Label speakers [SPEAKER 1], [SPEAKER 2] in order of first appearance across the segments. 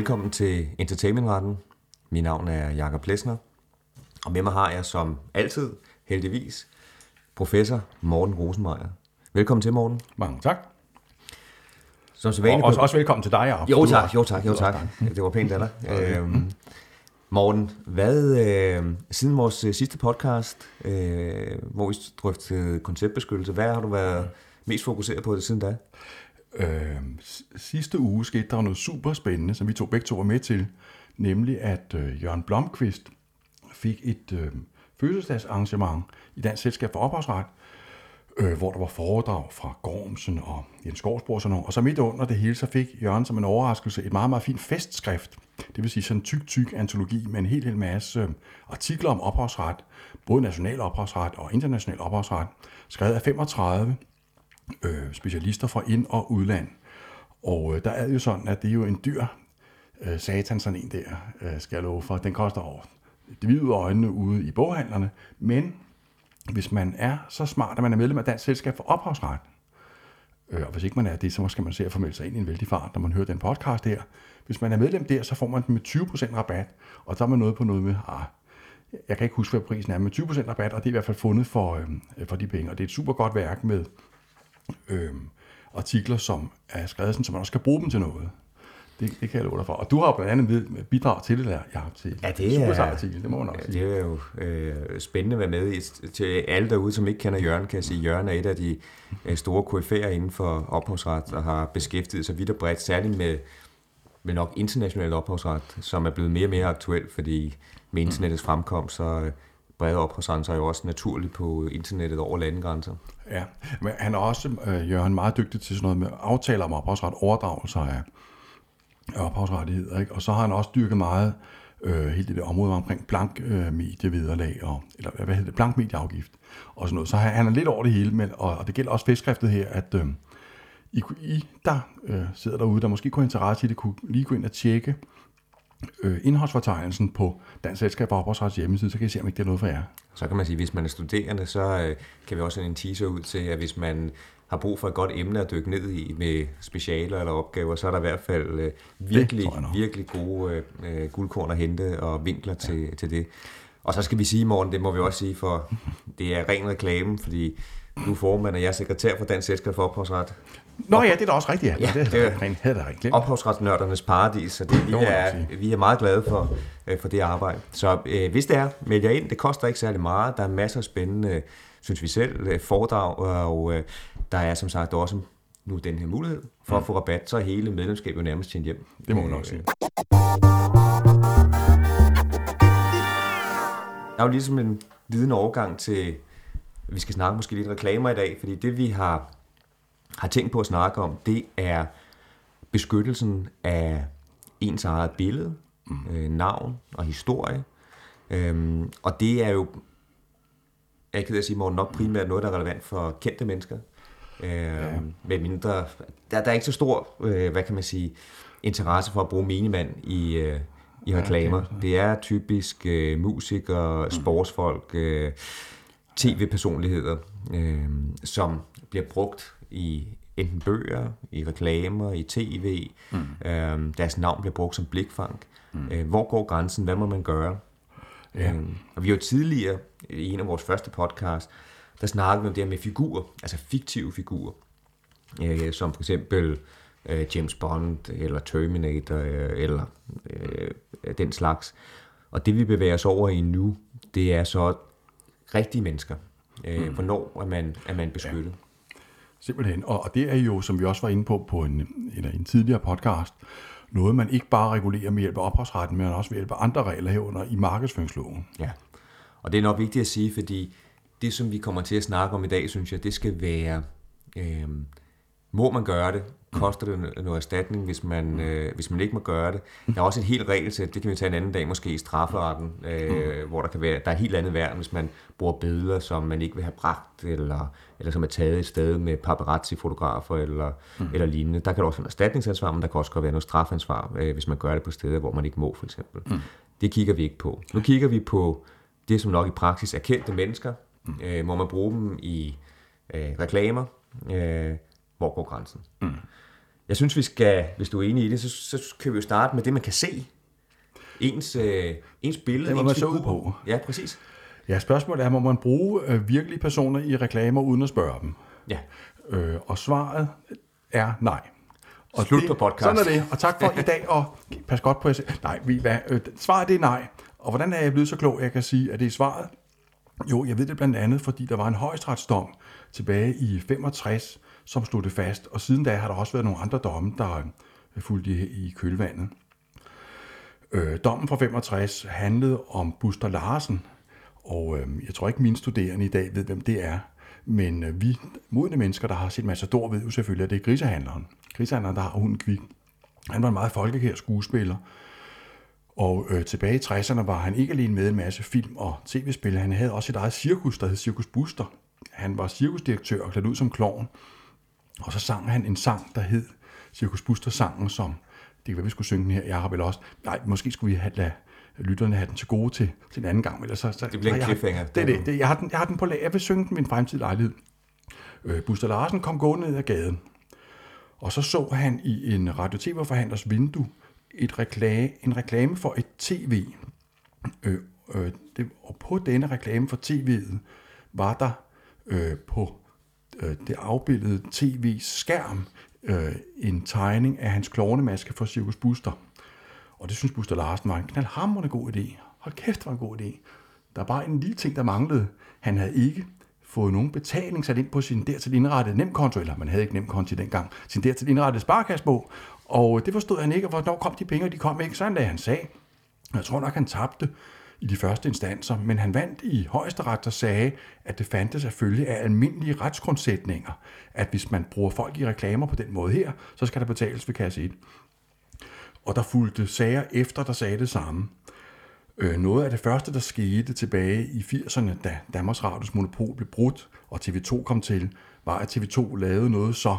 [SPEAKER 1] Velkommen til Entertainmentretten. Mit navn er Jakob Plesner, og med mig har jeg som altid, heldigvis, professor Morten Rosenmeier. Velkommen til, Morten.
[SPEAKER 2] Mange tak.
[SPEAKER 1] Som så
[SPEAKER 2] Og også, også velkommen til dig, Jacob.
[SPEAKER 1] Jo tak, jo tak, jo tak. Det var pænt af dig. Øhm, Morten, hvad, øh, siden vores øh, sidste podcast, øh, hvor vi drøftede konceptbeskyttelse, hvad har du været mest fokuseret på det siden da?
[SPEAKER 2] Øh, sidste uge skete der noget super spændende, som vi to begge to var med til, nemlig at øh, Jørgen Blomqvist fik et øh, fødselsdagsarrangement i Dansk Selskab for Ophavsret, øh, hvor der var foredrag fra Gormsen og Jens Gårdsborg og sådan noget. Og så midt under det hele, så fik Jørgen som en overraskelse et meget, meget fint festskrift. Det vil sige sådan en tyk, tyk antologi med en hel, hel masse øh, artikler om ophavsret, både national ophavsret og international ophavsret, skrevet af 35 øh, specialister fra ind- og udland. Og øh, der er jo sådan, at det er jo en dyr øh, satan, sådan en der, øh, skal jeg love for. Den koster over det hvide øjnene ude i boghandlerne. Men hvis man er så smart, at man er medlem af Dansk Selskab for Ophavsret, øh, og hvis ikke man er det, så skal man se at formelde sig ind i en vældig fart, når man hører den podcast her. Hvis man er medlem der, så får man den med 20% rabat, og der er man noget på noget med, ah, jeg kan ikke huske, hvad prisen er, men 20% rabat, og det er i hvert fald fundet for, øh, for de penge. Og det er et super godt værk med øh, artikler, som er skrevet sådan, så man også kan bruge dem til noget. Det, det kan jeg love dig for. Og du har blandt andet bidrag til det der, jeg har til
[SPEAKER 1] Ja, det er-
[SPEAKER 2] artikel, det må man også sige.
[SPEAKER 1] Det er jo øh, spændende at være med i. Til alle derude, som ikke kender Jørgen, kan jeg sige, at Jørgen er et af de øh, store KF'er inden for ophavsret, og har beskæftiget sig vidt og bredt, særligt med, med nok international ophavsret, som er blevet mere og mere aktuel, fordi med internettets fremkomst, så øh, breder ophavsretten sig jo også naturligt på internettet over landegrænser.
[SPEAKER 2] Ja, men han er også, øh, Jørgen, meget dygtig til sådan noget med aftaler om ophavsret, overdragelser af, ophavsrettigheder, ikke? Og så har han også dyrket meget øh, hele det der område omkring blank øh, medievederlag, og, eller hvad hedder det, blank medieafgift og sådan noget. Så han, han er lidt over det hele, men, og, og det gælder også festskriftet her, at øh, I, I, der øh, sidder derude, der måske kunne have interesse i det, kunne lige gå ind og tjekke øh, indholdsfortegnelsen på Dansk Selskab for Ophavsrets hjemmeside, så kan I se, om ikke det er noget for jer.
[SPEAKER 1] Så kan man sige, at hvis man er studerende, så øh, kan vi også sende en teaser ud til, at hvis man har brug for et godt emne at dykke ned i med specialer eller opgaver, så er der i hvert fald øh, virkelig, virkelig gode øh, guldkorn at hente og vinkler til, ja. til det. Og så skal vi sige, morgen, det må vi også sige, for det er ren reklame, fordi du er formand, og jeg er sekretær for Dansk Selskab for Ophavsret.
[SPEAKER 2] Nå ja, det er da også rigtigt, ja.
[SPEAKER 1] Ja,
[SPEAKER 2] det,
[SPEAKER 1] det
[SPEAKER 2] er
[SPEAKER 1] er-
[SPEAKER 2] er da rigtigt.
[SPEAKER 1] Ophavsretsnørdernes paradis, så det, vi, er, vi er meget glade for, øh, for det arbejde. Så øh, hvis det er, meld jer ind. Det koster ikke særlig meget. Der er masser af spændende, synes vi selv, øh, foredrag, og øh, der er som sagt også nu den her mulighed for at få rabat, så hele medlemskabet nærmest tjent hjem.
[SPEAKER 2] Mm. Det må man
[SPEAKER 1] Øh,
[SPEAKER 2] nok sige.
[SPEAKER 1] Er jo ligesom en vidende overgang til, vi skal snakke måske lidt reklamer i dag, fordi det vi har, har tænkt på at snakke om, det er beskyttelsen af ens eget billede, mm. øh, navn og historie. Øhm, og det er jo, jeg kan sige, Morten, nok primært noget, der er relevant for kendte mennesker. Øhm, ja. Med mindre, der, der er ikke så stor, øh, hvad kan man sige, interesse for at bruge minimand i, øh, i reklamer.
[SPEAKER 2] det
[SPEAKER 1] Det er typisk øh, musikere, sportsfolk, øh, tv-personligheder, øh, som bliver brugt i enten bøger, i reklamer, i tv. Mm. Øh, deres navn bliver brugt som blikfang. Mm. Øh, hvor går grænsen? Hvad må man gøre?
[SPEAKER 2] Ja.
[SPEAKER 1] Øh, og vi har jo tidligere, i en af vores første podcast, der snakkede vi om det her med figurer, altså fiktive figurer, øh, som for eksempel øh, James Bond, eller Terminator, øh, eller øh, den slags. Og det vi bevæger os over i nu, det er så rigtige mennesker. Øh, mm. Hvornår er man, er man beskyttet?
[SPEAKER 2] Simpelthen. Og, og det er jo, som vi også var inde på på en, en, en tidligere podcast, noget man ikke bare regulerer med hjælp af ophavsretten, men også ved hjælp af andre regler herunder i markedsføringsloven.
[SPEAKER 1] Ja, og det er nok vigtigt at sige, fordi det, som vi kommer til at snakke om i dag, synes jeg, det skal være, øh, må man gøre det? Koster det no- noget erstatning, hvis man, øh, hvis man ikke må gøre det? Der er også et helt regelsæt, det kan vi tage en anden dag måske i strafferetten, øh, hvor der kan være, der er helt andet værn, hvis man bruger billeder, som man ikke vil have bragt, eller, eller som er taget et sted med paparazzi-fotografer eller, mm. eller lignende. Der kan også være en erstatningsansvar, men der kan også godt være noget strafansvar, øh, hvis man gør det på steder, hvor man ikke må, for eksempel. Mm. Det kigger vi ikke på. Nu kigger vi på det, som nok i praksis er kendte mennesker. Mm. Øh, må man bruge dem i øh, reklamer? Øh, hvor går grænsen? Mm. Jeg synes, vi skal, hvis du er enig i det, så, så kan vi jo starte med det, man kan se. Ens, øh, ens billede.
[SPEAKER 2] Det
[SPEAKER 1] ens
[SPEAKER 2] man så ud på.
[SPEAKER 1] Ja, præcis.
[SPEAKER 2] Ja, spørgsmålet er, må man bruge øh, virkelige personer i reklamer uden at spørge dem?
[SPEAKER 1] Ja.
[SPEAKER 2] Øh, og svaret er nej. Og
[SPEAKER 1] Slut
[SPEAKER 2] det,
[SPEAKER 1] på podcast.
[SPEAKER 2] Sådan er det, og tak for i dag, og pas godt på jer selv. Nej, vi, hvad, øh, svaret det er nej. Og hvordan er jeg blevet så klog, at jeg kan sige, at det er svaret? Jo, jeg ved det blandt andet, fordi der var en højesteretsdom tilbage i 65, som slog det fast, og siden da har der også været nogle andre domme, der øh, er fulgt i, i kølvandet. Øh, dommen fra 65 handlede om Buster Larsen, og øh, jeg tror ikke mine studerende i dag ved, hvem det er, men øh, vi modne mennesker, der har set Matador, ved jo selvfølgelig, at det er grisehandleren. Grisehandleren, der har hunden Kvik. Han var en meget folkekær skuespiller, og øh, tilbage i 60'erne var han ikke alene med en masse film og tv-spil. Han havde også et eget cirkus, der hed Cirkus Buster. Han var cirkusdirektør og klædt ud som klovn. Og så sang han en sang, der hed Cirkus Buster-sangen, som, det kan være, vi skulle synge den her, jeg har vel også, nej, måske skulle vi have, lade lytterne have den til gode til, til en anden gang. Ellers så, så,
[SPEAKER 1] Det bliver en cliffhanger.
[SPEAKER 2] Det det, det jeg, har den, jeg har den på lag, jeg vil synge den ved en fremtidig lejlighed. Øh, Buster Larsen kom gående ned ad gaden, og så så han i en radio-tv-forhandlers vindue et reklame, en reklame for et tv. Øh, øh, det, og på denne reklame for tv'et var der øh, på øh, det afbildede tv-skærm øh, en tegning af hans klovnemaske for Cirkus Buster. Og det synes Buster Larsen var en knaldhamrende god idé. Hold kæft, var en god idé. Der var bare en lille ting, der manglede. Han havde ikke fået nogen betaling sat ind på sin dertil indrettede nemkonto, eller man havde ikke nemkonto dengang, sin dertil indrettede sparkassebog, Og det forstod han ikke, og hvornår kom de penge, og de kom ikke. Så han lagde han sag. Jeg tror nok, han tabte i de første instanser, men han vandt i højesteret og sagde, at det fandtes selvfølgelig følge af almindelige retsgrundsætninger, at hvis man bruger folk i reklamer på den måde her, så skal der betales ved kasse 1. Og der fulgte sager efter, der sagde det samme. Øh, noget af det første, der skete tilbage i 80'erne, da Danmarks Radios monopol blev brudt, og TV2 kom til, var, at TV2 lavede noget så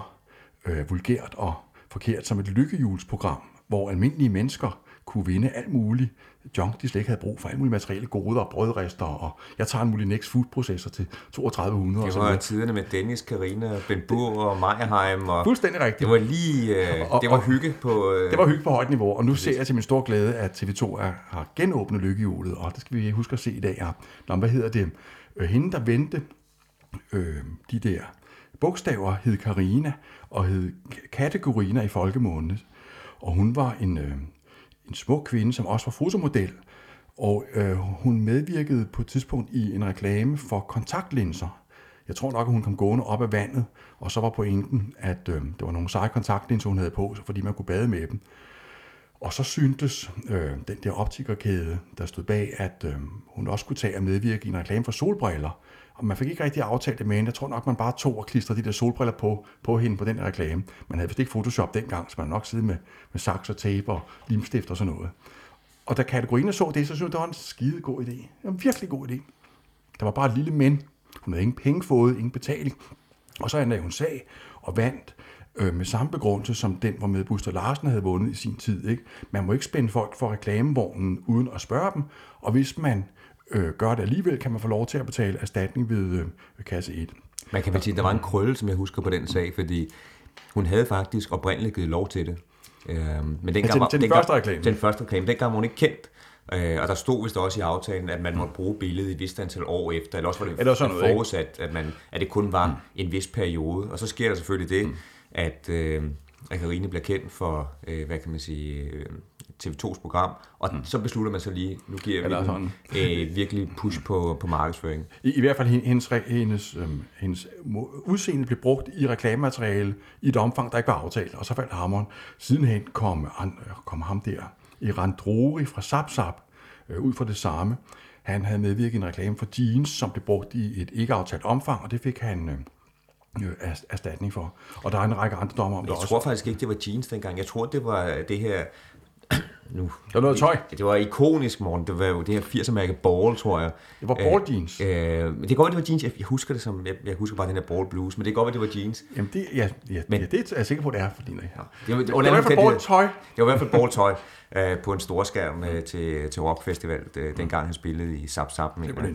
[SPEAKER 2] øh, vulgært og forkert som et lykkehjulsprogram, hvor almindelige mennesker kunne vinde alt muligt junk, de slet ikke havde brug for, alt muligt materielle goder og brødrester, og jeg tager en Mulinex food processor til 3200 og
[SPEAKER 1] Det var
[SPEAKER 2] noget.
[SPEAKER 1] tiderne med Dennis, Karina, Ben Bur og Meyerheim. Og
[SPEAKER 2] Fuldstændig rigtigt.
[SPEAKER 1] det var lige... Øh,
[SPEAKER 2] Og-
[SPEAKER 1] det var
[SPEAKER 2] og-
[SPEAKER 1] hygge på... Øh,
[SPEAKER 2] Det var hygge på højt niveau, og nu ser jeg til min store glæde, at TV2 er, har genåbnet lykkehjulet, og det skal vi huske at se i dag. Ja. Nå, hvad hedder det? Øh, hende, der vendte øh, de der bogstaver, hed Karina og hed Kategorina i folkemåned. Og hun var en, øh, en smuk kvinde, som også var fotomodel, og øh, hun medvirkede på et tidspunkt i en reklame for kontaktlinser. Jeg tror nok, at hun kom gående op af vandet, og så var pointen, at øh, det var nogle seje kontaktlinser, hun havde på, fordi man kunne bade med dem. Og så syntes øh, den der optikerkæde, der stod bag, at øh, hun også kunne tage og medvirke i en reklame for solbriller. Og man fik ikke rigtig aftalt det med hende. Jeg tror nok, man bare tog og klistrede de der solbriller på, på hende på den reklame. Man havde vist ikke Photoshop dengang, så man nok siddet med, med saks og tape og limstift og sådan noget. Og da kategorien så det, så synes jeg, det var en skide god idé. Det var en virkelig god idé. Der var bare et lille men. Hun havde ingen penge fået, ingen betaling. Og så anlagde hun sag og vandt øh, med samme begrundelse, som den, hvor med Buster Larsen havde vundet i sin tid. Ikke? Man må ikke spænde folk for reklamevognen uden at spørge dem, og hvis man øh, gør det alligevel, kan man få lov til at betale erstatning ved, øh, ved kasse 1.
[SPEAKER 1] Man kan vel sige, at der var en krølle, som jeg husker på den sag, fordi hun havde faktisk oprindeligt givet lov til det. Øhm, men dengang,
[SPEAKER 2] til-
[SPEAKER 1] var-
[SPEAKER 2] til den
[SPEAKER 1] dengang-
[SPEAKER 2] første reklame.
[SPEAKER 1] Til den første reklame. Dengang var hun ikke kendt. Øh, og der stod vist også i aftalen, at man måtte bruge billedet i et vist antal år efter, eller også var det
[SPEAKER 2] Eller sådan noget, ikke?
[SPEAKER 1] forudsat, at, man, at det kun var mm. en vis periode. Og så sker der selvfølgelig det, mm. at, øh, at Karine bliver kendt for, øh, hvad kan man sige, øh, TV2's program, og mm. så beslutter man så lige, nu giver vi den, øh, virkelig push på, på markedsføring.
[SPEAKER 2] I, I hvert fald hendes, hendes, øhm, hendes udseende blev brugt i reklamemateriale i et omfang, der ikke var aftalt, og så faldt hammeren. Sidenhen kom, han- kom ham der, Iran Drori fra Zap, øh, ud fra det samme. Han havde medvirket i en reklame for jeans, som blev brugt i et ikke aftalt omfang, og det fik han øh, øh, ers- erstatning for. Og der er en række andre dommer om det
[SPEAKER 1] Jeg
[SPEAKER 2] også.
[SPEAKER 1] tror faktisk ikke, det var jeans dengang. Jeg tror, det var det her... Nu.
[SPEAKER 2] Der var noget tøj.
[SPEAKER 1] Det var ikonisk, morgen. Det var jo det her 80'er-mærke Ball, tror jeg.
[SPEAKER 2] Det var ball jeans.
[SPEAKER 1] Øh, men det kan godt være, det var jeans. Jeg, jeg husker det som... Jeg, jeg husker bare den her Ball Blues, men det kan godt være, det var jeans.
[SPEAKER 2] Jamen det, ja, ja,
[SPEAKER 1] Men-
[SPEAKER 2] ja, det er jeg sikker på, det er, fordi ja.
[SPEAKER 1] Det var, det,
[SPEAKER 2] Det var i hvert fald ball tøj.
[SPEAKER 1] Det var i hvert fald balltøj øh, på en storskærm øh, til, til rockfestival, øh, dengang han spillede i Zap Zap. mener jeg.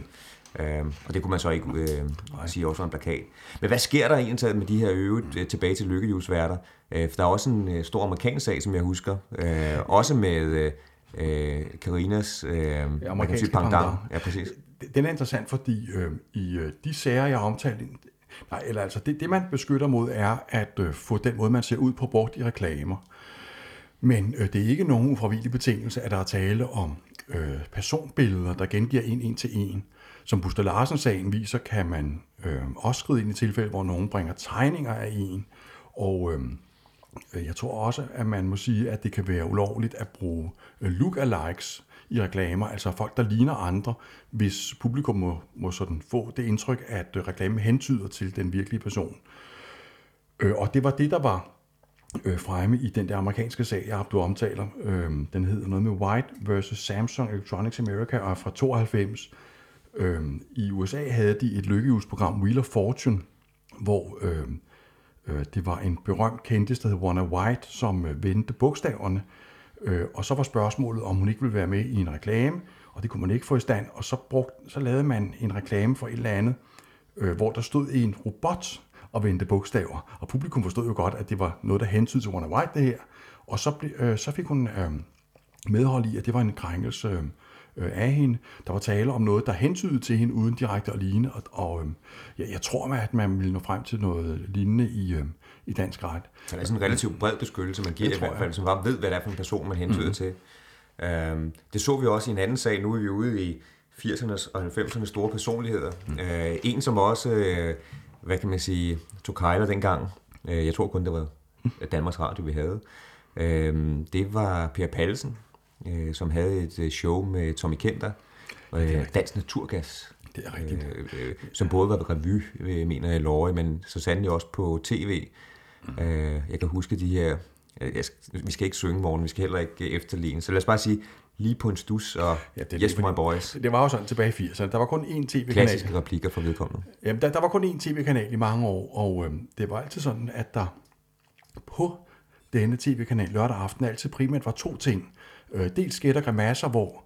[SPEAKER 1] Øh, og det kunne man så ikke øh, sige også var en plakat. Men hvad sker der egentlig med de her øvrigt øh, tilbage til lykkehjulsværter? Øh, for der er også en øh, stor amerikansk sag, som jeg husker. Øh, også med øh, øh Karinas øh,
[SPEAKER 2] ja, amerikanske pendant.
[SPEAKER 1] Ja, præcis.
[SPEAKER 2] Den er interessant, fordi øh, i øh, de sager, jeg har omtalt, nej, eller altså det, det man beskytter mod, er at øh, få den måde, man ser ud på brugt i reklamer. Men øh, det er ikke nogen ufravillig betingelse, at der er tale om øh, personbilleder, der gengiver en en til en. Som Buster Larsen-sagen viser, kan man øh, også skride ind i tilfælde, hvor nogen bringer tegninger af en. Og øh, jeg tror også, at man må sige, at det kan være ulovligt at bruge lookalikes look-alikes i reklamer, altså folk, der ligner andre, hvis publikum må, må sådan få det indtryk, at øh, reklamen hentyder til den virkelige person. Øh, og det var det, der var øh, fremme i den der amerikanske sag, jeg du omtaler. Øh, den hedder noget med White versus Samsung Electronics America og er fra 92. Øh, I USA havde de et lykkehjulsprogram, Wheel of Fortune, hvor øh, øh, det var en berømt kendis, der hed Wanna White, som øh, vendte bogstaverne. Øh, og så var spørgsmålet, om hun ikke ville være med i en reklame, og det kunne man ikke få i stand. Og så, brugte, så lavede man en reklame for et eller andet, øh, hvor der stod en robot, og vendte bogstaver. Og publikum forstod jo godt, at det var noget, der hentydede til Wanna White, det her. Og så, øh, så fik hun øh, medhold i, at det var en krænkelse øhm, øh, af hende. Der var tale om noget, der hentydede til hende uden direkte at ligne. Og, og øh, jeg, jeg tror, at man ville nå frem til noget lignende i, øh, i dansk ret.
[SPEAKER 1] Så det er sådan en relativt bred beskyttelse, man giver i hvert fald, som bare ved, hvad det er for en person, man hentyder mm. til. Øh, det så vi også i en anden sag. Nu er vi ude i 80'ernes og 90'ernes store personligheder. Mm. Øh, en, som også... Øh, hvad kan man sige, tog kejler dengang. Øh, jeg tror kun, det var Danmarks Radio, vi havde. Øh, det var Per Pallesen, øh, som havde et show med Tommy Kenter, Dansk Naturgas.
[SPEAKER 2] Det er rigtigt.
[SPEAKER 1] som både var ved revy, mener jeg, Lorge, men så sandelig også på tv. Mm. Jeg kan huske de her jeg, vi skal ikke synge morgen, vi skal heller ikke efterligne. Så lad os bare sige, lige på en stus og ja, det, Yes My Boys.
[SPEAKER 2] Det var jo sådan tilbage i 80'erne. Der var kun én tv-kanal.
[SPEAKER 1] Klassiske replikker for vedkommende.
[SPEAKER 2] Jamen, der, der var kun én tv-kanal i mange år, og øh, det var altid sådan, at der på denne tv-kanal lørdag aften altid primært var to ting. Øh, dels der grimasser, hvor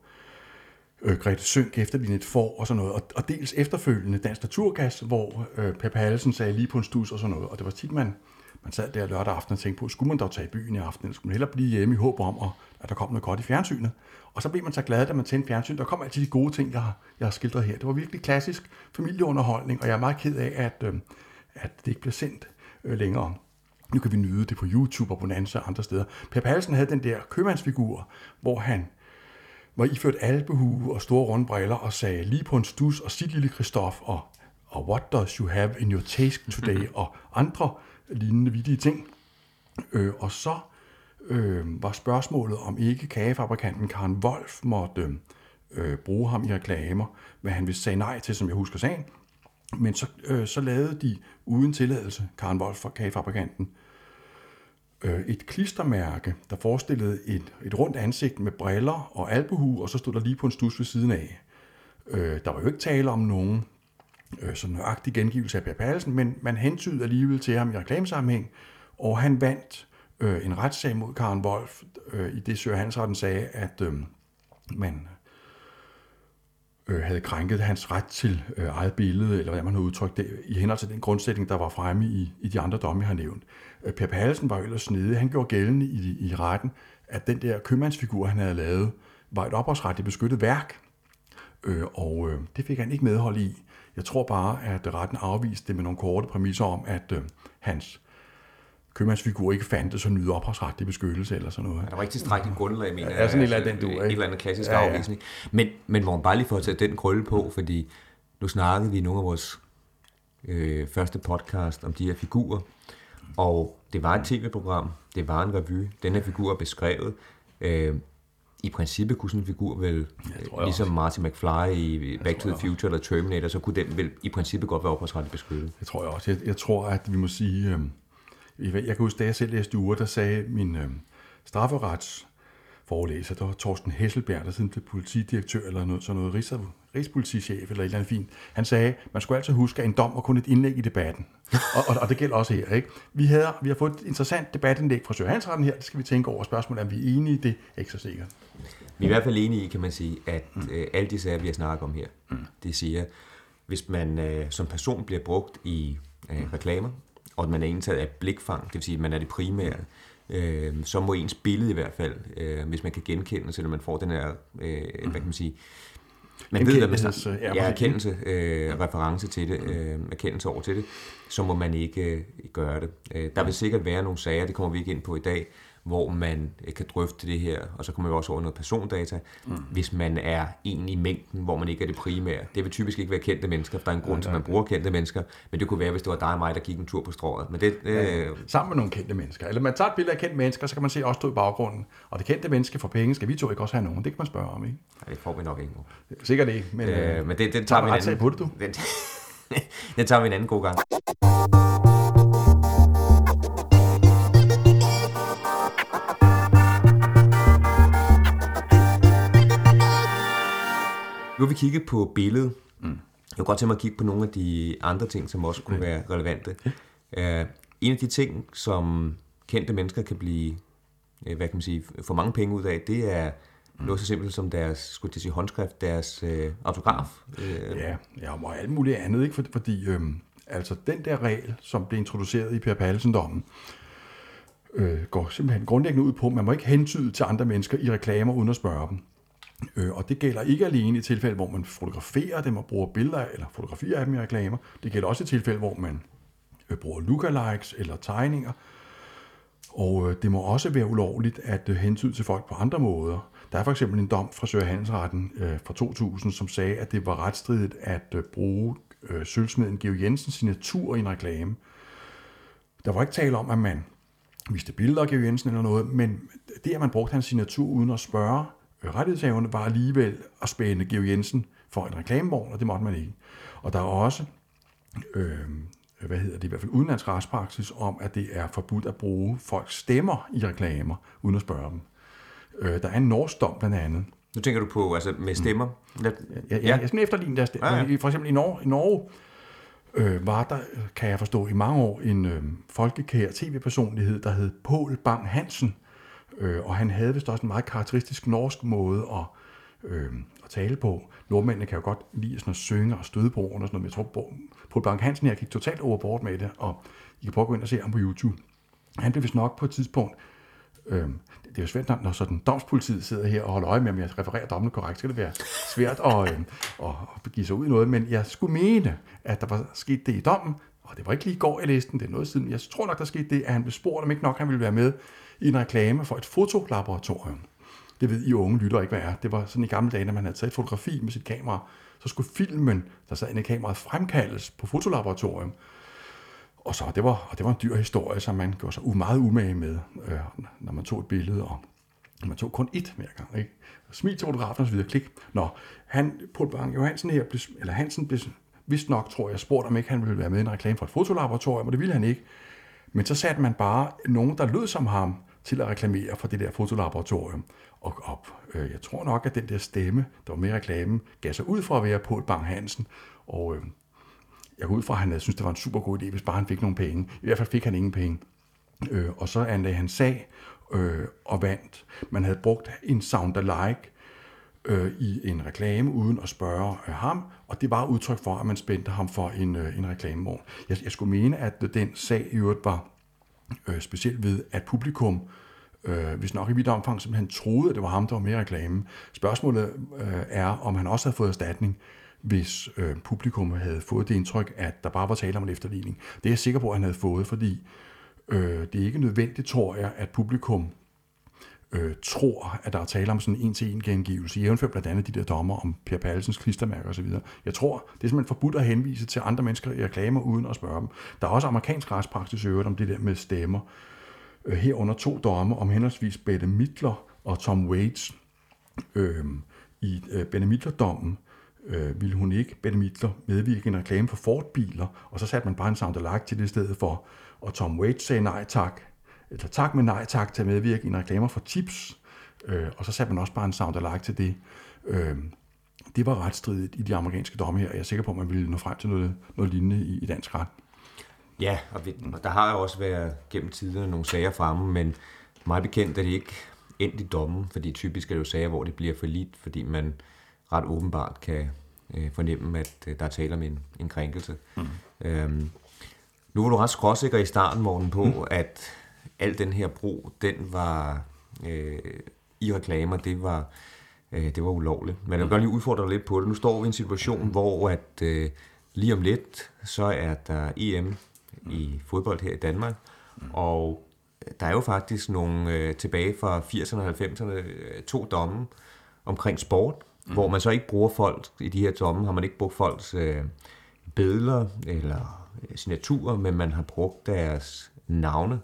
[SPEAKER 2] øh, Grete Sønk efterlignede et får og sådan noget, og, og dels efterfølgende Dansk Naturgas, hvor øh, Peppe Halsen sagde lige på en stus og sådan noget, og det var tit, man man sad der lørdag aften og tænkte på, skulle man dog tage i byen i aften, eller skulle man hellere blive hjemme i håb om, at der kom noget godt i fjernsynet. Og så blev man så glad, da man tændte fjernsyn. Der kom altid de gode ting, jeg har, jeg har skildret her. Det var virkelig klassisk familieunderholdning, og jeg er meget ked af, at, øh, at det ikke bliver sendt øh, længere. Nu kan vi nyde det på YouTube og på Bonanza og andre steder. Per Palsen havde den der købmandsfigur, hvor han var iført albehue og store runde briller og sagde lige på en stus og sit lille Kristoff og, og what does you have in your taste today og andre lignende vidige ting. Øh, og så øh, var spørgsmålet, om ikke kagefabrikanten Karen Wolf måtte øh, bruge ham i reklamer, hvad han ville sige nej til, som jeg husker sagen. Men så, øh, så lavede de uden tilladelse, Karen Wolf fra kagefabrikanten, øh, et klistermærke, der forestillede et, et rundt ansigt med briller og albuhu, og så stod der lige på en stus ved siden af. Øh, der var jo ikke tale om nogen øh, sådan nøjagtig gengivelse af Per Pallesen, men man hentydede alligevel til ham i reklamesammenhæng, og han vandt øh, en retssag mod Karen Wolf, øh, i det Sør Hansretten sagde, at øh, man øh, havde krænket hans ret til øh, eget billede, eller hvad man har udtrykt det, i henhold til den grundsætning, der var fremme i, i de andre domme, jeg har nævnt. Øh, per Pallesen var jo ellers nede. Han gjorde gældende i, i retten, at den der købmandsfigur, han havde lavet, var et ophavsretligt beskyttet værk, øh, og øh, det fik han ikke medhold i. Jeg tror bare, at retten afviste det med nogle korte præmisser om, at øh, hans købmandsfigur ikke fandtes og nyde ophavsretlig beskyttelse eller sådan noget.
[SPEAKER 1] Ja, der var ikke tilstrækkeligt grundlag, mener
[SPEAKER 2] jeg. Ja, sådan et eller andet, du,
[SPEAKER 1] ikke? Et eller andet klassisk ja, ja. afvisning. Men, men hvor man bare lige får tage den krølle på, fordi nu snakkede vi i nogle af vores øh, første podcast om de her figurer, og det var et tv-program, det var en revy, den her figur er beskrevet. Øh, i princippet kunne sådan en figur vel, ja, ligesom. Marty McFly i Back to the Future eller Terminator, så kunne den vel i princippet godt være ophavsretligt beskyttet.
[SPEAKER 2] Det tror jeg også. Jeg, jeg tror, at vi må sige, øh, jeg kan huske, da jeg selv læste uger, der sagde min øh, strafferets forelæser, der var Torsten Hesselberg, der siden blev politidirektør eller noget, sådan noget rigs, rigspolitichef eller et eller andet fint. Han sagde, man skulle altid huske, at en dom var kun et indlæg i debatten. og, og, og, det gælder også her. Ikke? Vi, havde, vi har fået et interessant debatindlæg fra Søhansretten her. Det skal vi tænke over. Spørgsmålet er, om vi er enige i det? Er ikke så sikker.
[SPEAKER 1] Vi er i hvert fald enige i, kan man sige, at mm. øh, alle de sager, vi har snakket om her, mm. det siger, hvis man øh, som person bliver brugt i øh, reklamer, og at man er indtaget af blikfang, det vil sige, at man er det primære, øh, så må ens billede i hvert fald, øh, hvis man kan genkende, selvom man får den her, øh, hvad kan man sige, man ved, at man ja,
[SPEAKER 2] ja,
[SPEAKER 1] erkendelse, øh, reference til det, øh, erkendelse over til det, så må man ikke øh, gøre det. Øh, der vil sikkert være nogle sager, det kommer vi ikke ind på i dag, hvor man øh, kan drøfte det her, og så kommer vi også over noget persondata, mm. hvis man er en i mængden, hvor man ikke er det primære. Det vil typisk ikke være kendte mennesker, for der er en grund til, at man bruger kendte mennesker, men det kunne være, hvis det var dig og mig, der gik en tur på strået. Men det, øh,
[SPEAKER 2] Sammen med nogle kendte mennesker. Eller man tager et billede af kendte mennesker, så kan man se os to i baggrunden. Og det kendte menneske for penge, skal vi to ikke også have nogen? Det kan man spørge om, ikke?
[SPEAKER 1] nej, det får vi nok ikke nu.
[SPEAKER 2] Sikkert ikke, men,
[SPEAKER 1] Øh, men det, den
[SPEAKER 2] tager
[SPEAKER 1] tager vi en anden,
[SPEAKER 2] på det, du?
[SPEAKER 1] Den, den tager vi en anden god gang. Nu har vi kigget på billedet. Mm. Jeg kunne godt tænke mig at kigge på nogle af de andre ting, som også kunne være relevante. Uh, en af de ting, som kendte mennesker kan blive, øh, hvad kan man sige, få mange penge ud af, det er noget så simpelt som deres, skulle jeg sige, håndskrift, deres øh, autograf. Øh,
[SPEAKER 2] Ja, ja, og alt muligt andet, ikke? For- Fordi øhm, altså, den der regel, som blev introduceret i Per Pallesen-dommen, øh, går simpelthen grundlæggende ud på, at man må ikke hentyde til andre mennesker i reklamer uden at spørge dem. Øh, og det gælder ikke alene i tilfælde, hvor man fotograferer dem og bruger billeder eller fotografier af dem i reklamer. Det gælder også i tilfælde, hvor man øh, bruger lookalikes eller tegninger. Og øh, det må også være ulovligt at øh, hentyde til folk på andre måder. Der er for eksempel en dom fra Søger Handelsretten øh, fra 2000, som sagde, at det var retstridigt at øh, bruge øh, sølvsmeden Georg Jensens signatur i en reklame. Der var ikke tale om, at man viste billeder af Georg Jensen eller noget, men det, at man brugte hans signatur uden at spørge rettighedshaverne, var alligevel at spænde Georg Jensen for en reklamevogn, og det måtte man ikke. Og der er også øh, hvad hedder det, i hvert fald udenlandsk retspraksis om, at det er forbudt at bruge folks stemmer i reklamer, uden at spørge dem. Øh, der er en norsk dom blandt andet.
[SPEAKER 1] Nu tænker du på altså med stemmer. Lad,
[SPEAKER 2] Ja, ja. Jeg skal efterligne deres
[SPEAKER 1] Ja, ja.
[SPEAKER 2] ja, ja. For eksempel i Norge, i Norge øh, var der, kan jeg forstå, i mange år en øh, folkekær tv-personlighed, der hed Paul Bang Hansen. Øh, og han havde vist også en meget karakteristisk norsk måde at, øh, at tale på. Nordmændene kan jo godt lide sådan at synge og støde på og sådan noget, men jeg tror, på, Paul Blank Hansen her gik totalt overbord med det, og I kan prøve at gå ind og se ham på YouTube. Han blev vist nok på et tidspunkt øh, det er jo svært, når- sådan domspolitiet sidder her og holder øje med, om jeg refererer dommene korrekt, så kan det være svært at, øh, at give sig ud i noget, men jeg skulle mene, at der var sket det i dommen, og det var ikke lige i går, jeg læste den, det er noget siden, jeg tror nok, der skete det, at han blev spurgt, om ikke nok han ville være med i en reklame for et fotolaboratorium. Det ved I unge lytter ikke, hvad er. Det var sådan i gamle dage, når man havde taget et fotografi med sit kamera, så skulle filmen, der sad inde i kameraet, fremkaldes på fotolaboratorium. Og så, det var, og det var en dyr historie, som man gjorde sig meget umage med, øh, når man tog et billede, og man tog kun ét hver gang. Ikke? Smil til fotografen og så videre, klik. Nå, han, Paul Bang Johansen her, blev, eller Hansen blev vist nok, tror jeg, spurgte, om ikke han ville være med i en reklame for et fotolaboratorium, og det ville han ikke. Men så satte man bare nogen, der lød som ham, til at reklamere for det der fotolaboratorium. Og op. Øh, jeg tror nok, at den der stemme, der var med i reklamen, gav sig ud fra at være Paul Bang Hansen. Og øh, jeg går ud fra, at han synes det var en super god idé, hvis bare han fik nogle penge. I hvert fald fik han ingen penge. Øh, og så anlagde han sag øh, og vandt. Man havde brugt en sound alike øh, i en reklame uden at spørge øh, ham, og det var udtryk for, at man spændte ham for en, øh, en reklamevogn. Jeg, jeg skulle mene, at den sag i øvrigt var øh, specielt ved, at publikum, øh, hvis nok i vidt omfang, simpelthen troede, at det var ham, der var med i reklamen. Spørgsmålet øh, er, om han også havde fået erstatning, hvis øh, publikum havde fået det indtryk, at der bare var tale om en efterligning. Det er jeg sikker på, at han havde fået, fordi øh, det er ikke nødvendigt, tror jeg, at publikum øh, tror, at der er tale om sådan en en-til-en gengivelse, jævnfør blandt andet de der dommer om Per Pallesens klistermærker osv. Jeg tror, det er simpelthen forbudt at henvise til andre mennesker i reklamer uden at spørge dem. Der er også amerikansk retspraksis øvrigt om det der med stemmer. Øh, herunder to domme om henholdsvis Bette Midler og Tom Waits. Øh, I øh, Bette Midler-dommen øh, ville hun ikke, Bette Midler, medvirke i en reklame for Ford-biler, og så satte man bare en sound til det i stedet for. Og Tom Waits sagde nej tak, eller tak med nej tak til at medvirke i en reklame for Tips, øh, og så satte man også bare en sound alike til det. Øh, det var retstridigt i de amerikanske domme her, og jeg er sikker på, at man ville nå frem til noget, noget lignende i, i dansk ret.
[SPEAKER 1] Ja, og, vi, og der har jo også været gennem tiderne nogle sager fremme, men meget bekendt er det ikke endt i dommen, fordi typisk er det jo sager, hvor det bliver for lidt, fordi man ret åbenbart kan øh, fornemme, at øh, der er tale om en, en krænkelse. Mm. Øhm, nu var du ret skråsikker i starten, Morten, på, mm. at al den her brug, den var øh, i reklamer, det var, øh, det var ulovligt. Men jeg vil godt lige udfordre dig lidt på det. Nu står vi i en situation, hvor at, øh, lige om lidt, så er der EM i fodbold her i Danmark, og der er jo faktisk nogle øh, tilbage fra 80'erne og 90'erne, øh, to domme omkring sport, mm. hvor man så ikke bruger folk, i de her domme har man ikke brugt folks øh, billeder eller øh, signaturer, men man har brugt deres navne.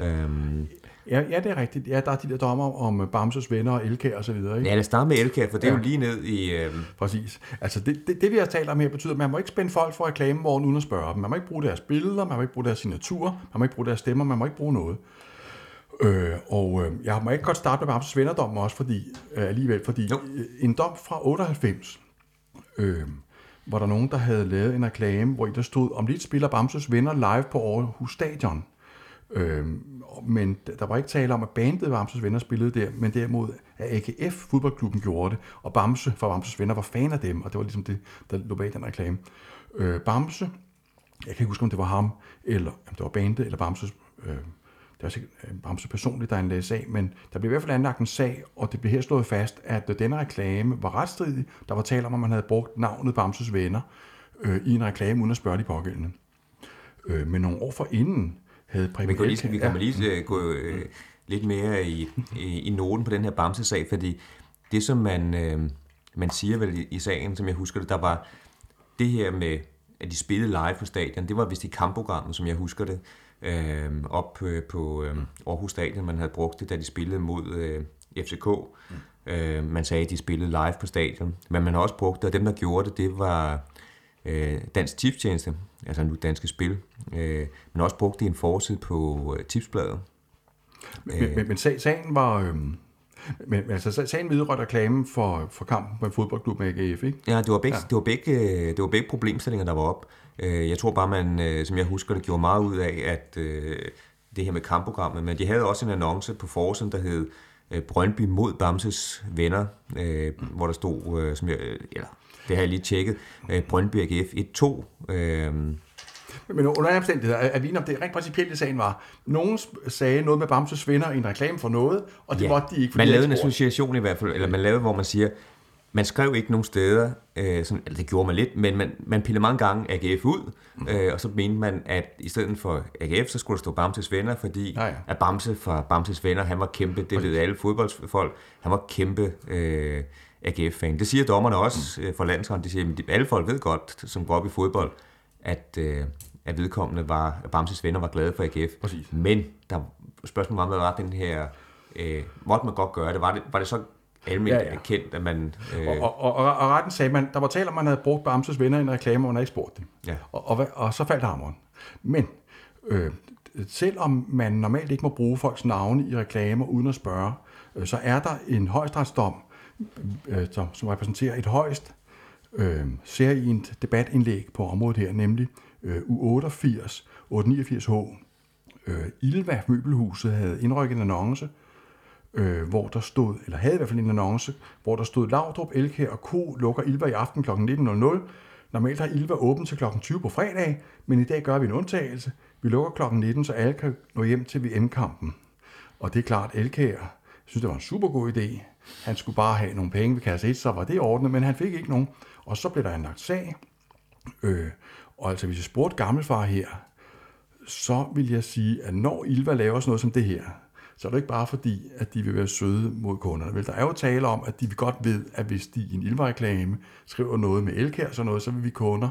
[SPEAKER 1] Øhm,
[SPEAKER 2] Ja, ja, det er rigtigt. Ja, der er de der dommer om Bamses venner og Elkær og så videre. Ikke?
[SPEAKER 1] Ja, lad os starte med Elkær, for det er ja. jo lige ned i... Øh...
[SPEAKER 2] Præcis. Altså, det, det, det, vi har talt om her, betyder, at man må ikke spænde folk for reklamevognen uden at spørge dem. Man må ikke bruge deres billeder, man må ikke bruge deres signaturer, man må ikke bruge deres stemmer, man må ikke bruge noget. Øh, og øh, jeg må ikke godt starte med Bamses vennerdommen også, fordi, øh, alligevel, fordi jo. en dom fra 98, øh, hvor der nogen, der havde lavet en reklame, hvor der stod, om lidt spiller Bamses venner live på Aarhus Stadion. Øh, men der var ikke tale om, at bandet Bamses venner spillede der, men derimod, at AGF fodboldklubben gjorde det, og Bamse fra Bamses venner var fan af dem, og det var ligesom det, der lå bag den reklame. Øh, Bamse, jeg kan ikke huske, om det var ham, eller om det var bandet, eller Bamses, øh, det var sikkert øh, Bamse personligt, der anlagde sag, men der blev i hvert fald anlagt en sag, og det blev her slået fast, at denne reklame var retstridig. Der var tale om, at man havde brugt navnet Bamses venner øh, i en reklame, uden at spørge de pågældende. Øh, men nogle år for inden, havde
[SPEAKER 1] Preben Vi kan lige, vi kan ja. lige uh, gå uh, lidt mere i, i, i noten på den her Bamse-sag, fordi det, som man, uh, man siger vel i, i sagen, som jeg husker det, der var det her med, at de spillede live på stadion, det var vist i kampprogrammet, som jeg husker det, uh, op uh, på uh, Aarhus Stadion, man havde brugt det, da de spillede mod uh, FCK. Mm. Uh, man sagde, at de spillede live på stadion, men man har også brugt det, og dem, der gjorde det, det var øh, Dansk Tipstjeneste, altså nu Danske Spil, øh, men også brugt det i en forside på øh, Tipsbladet.
[SPEAKER 2] Men, øh, men, men sagen var... Øh... Men, altså, sagen vidrørte reklame for, for kampen på en fodboldklub med AGF, ikke?
[SPEAKER 1] Ja, det var begge, ja. det var begge, det var begge problemstillinger, der var op. Øh, jeg tror bare, man, øh, som jeg husker det, gjorde meget ud af, at det her med kampprogrammet, men de havde også en annonce på forsiden, der hed Brøndby mod Bamses venner, hvor der stod, som jeg, eller det har jeg lige tjekket. Øh, Brøndby AGF 1-2. Øh,
[SPEAKER 2] men under omstændigheder er vi det rent principielt i sagen var, nogen sagde noget med Bamses venner i en reklame for noget, og det ja, måtte de ikke.
[SPEAKER 1] Man lavede en association i hvert fald, eller man lavede, hvor man siger, man skrev ikke nogen steder, øh, sådan, eller det gjorde man lidt, men man, man pillede mange gange AGF ud, øh, og så mente man, at i stedet for AGF, så skulle der stå Bamses venner, fordi ja, ja. at Bamse fra Bamses venner, han var kæmpe, det ved alle fodboldfolk, han var kæmpe øh, AGF-fan. Det siger dommerne også mm. for landshold. De siger, at alle folk ved godt, som går op i fodbold, at, øh, at vedkommende var, at Bamses venner var glade for AGF. Præcis. Men der spørgsmålet var, hvad var den her... Øh, måtte man godt gøre det? Var det, var det så almindeligt ja, ja. kendt, at man...
[SPEAKER 2] Øh... Og, og, og, og retten sagde, man, der var tale om, at man havde brugt Bamses venner i en reklame, og man havde ikke spurgt dem. Ja. Og, og, og så faldt hammeren. Men øh, selvom man normalt ikke må bruge folks navne i reklamer uden at spørge, øh, så er der en højstrætsdom, øh, som, som repræsenterer et højst øh, serient debatindlæg på området her, nemlig øh, U88 889H. Øh, Ilva Møbelhuset havde indrykket en annonce, øh, hvor der stod, eller havde i hvert fald en annonce, hvor der stod Laudrup, Elke og Ko lukker Ilva i aften kl. 19.00. Normalt har Ilva åbent til kl. 20 på fredag, men i dag gør vi en undtagelse. Vi lukker kl. 19, så alle kan nå hjem til VM-kampen. Og det er klart, Elkær synes, det var en super god idé. Han skulle bare have nogle penge ved kasse 1, så var det ordnet, men han fik ikke nogen. Og så blev der anlagt sag. Øh, og altså, hvis jeg spurgte gammelfar her, så vil jeg sige, at når Ilva laver sådan noget som det her, så er det ikke bare fordi, at de vil være søde mod kunderne. Vel, der er jo tale om, at de vil godt ved, at hvis de i en Ilva-reklame skriver noget med elkær og sådan noget, så vil vi kunder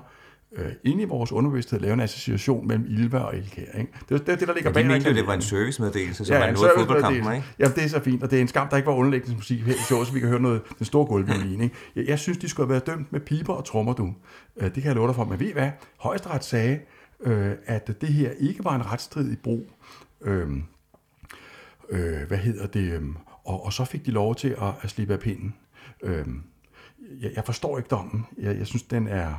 [SPEAKER 2] øh, inde i vores underbevidsthed lave en association mellem Ilva og Elkær. Ikke? Det er det, det, der ligger
[SPEAKER 1] ja,
[SPEAKER 2] bag.
[SPEAKER 1] De mente det var en servicemeddelelse, som ja, man nåede fodboldkampen, ikke?
[SPEAKER 2] Ja, det er så fint, og det er en skam, der ikke var underlægningsmusik her i showet, så vi kan høre noget, den store. Ikke? Jeg, jeg, synes, de skulle have været dømt med piber og trommer, du. Øh, det kan jeg love dig for. Men ved I hvad? Højesteret sagde, øh, at det her ikke var en retstridig brug. Øh, øh, hvad hedder det? Øh, og, og så fik de lov til at, at slippe af pinden. Øh, jeg, jeg forstår ikke dommen. Jeg, jeg synes, den er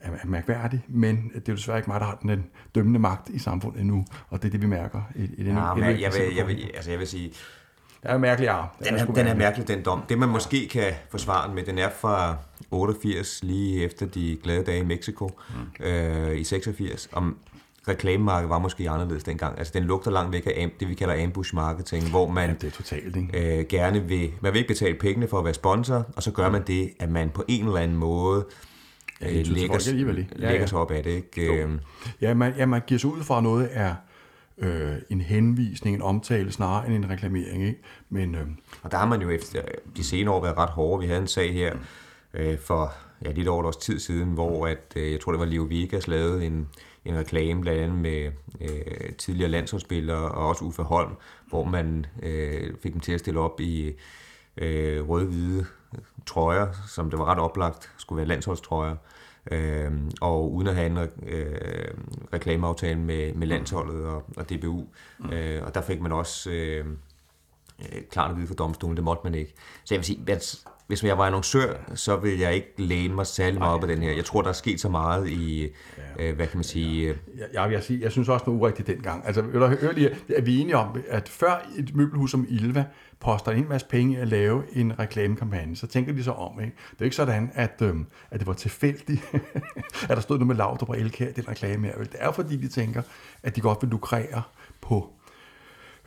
[SPEAKER 2] er mærkværdig, men det er jo desværre ikke mig, der har den dømmende magt i samfundet endnu, og det er det, vi mærker i, i den
[SPEAKER 1] ja, men jeg, jeg, vil, jeg, vil, altså jeg vil sige,
[SPEAKER 2] er mærkelig arm.
[SPEAKER 1] Den er, den er mærkelig, den dom. Det, man måske kan forsvare den med, den er fra 88, lige efter de glade dage i Mexico, mm. øh, i 86. Om reklamemarkedet var måske anderledes dengang. Altså, den lugter langt væk af det, vi kalder ambush marketing, hvor man
[SPEAKER 2] ja, det er totalt, ikke?
[SPEAKER 1] Øh, gerne vil, man vil ikke betale pengene for at være sponsor, og så gør man det, at man på en eller anden måde øh, lægger,
[SPEAKER 2] folk alligevel? Ja,
[SPEAKER 1] lægger
[SPEAKER 2] ja.
[SPEAKER 1] sig op af det. Ikke? Øh,
[SPEAKER 2] Ja, man, ja, man giver sig ud fra at noget er øh, en henvisning, en omtale, snarere end en reklamering. Ikke? Men øh,
[SPEAKER 1] Og der har man jo efter de senere år været ret hårde. Vi havde en sag her øh, for ja, lidt over et års tid siden, hvor at, øh, jeg tror, det var Leo Vegas lavede en, en reklame blandt andet med øh, tidligere landsholdsspillere og også Uffe Holm, hvor man øh, fik dem til at stille op i øh, røde-hvide trøjer, som det var ret oplagt skulle være landsholdstrøjer. Øh, og uden at have en øh, reklameaftale med, med landsholdet og, og DBU. Mm. Øh, og der fik man også øh, øh, klart at vide for domstolen, det måtte man ikke. Så jeg vil sige, at hvis jeg var annoncør, så vil jeg ikke læne mig særlig meget op af den her. Jeg tror, der er sket så meget i, øh, hvad kan man sige... Øh,
[SPEAKER 2] jeg, jeg, jeg, sige, jeg synes også, det var urigtigt dengang. Altså, vil høre lige, er vi enige om, at før et møbelhus som Ilva poster en masse penge at lave en reklamekampagne, så tænker de så om, ikke? Det er ikke sådan, at, øhm, at det var tilfældigt, at der stod noget med Laudrup og Elkær, den reklame her. Det er fordi, de tænker, at de godt vil lukrere på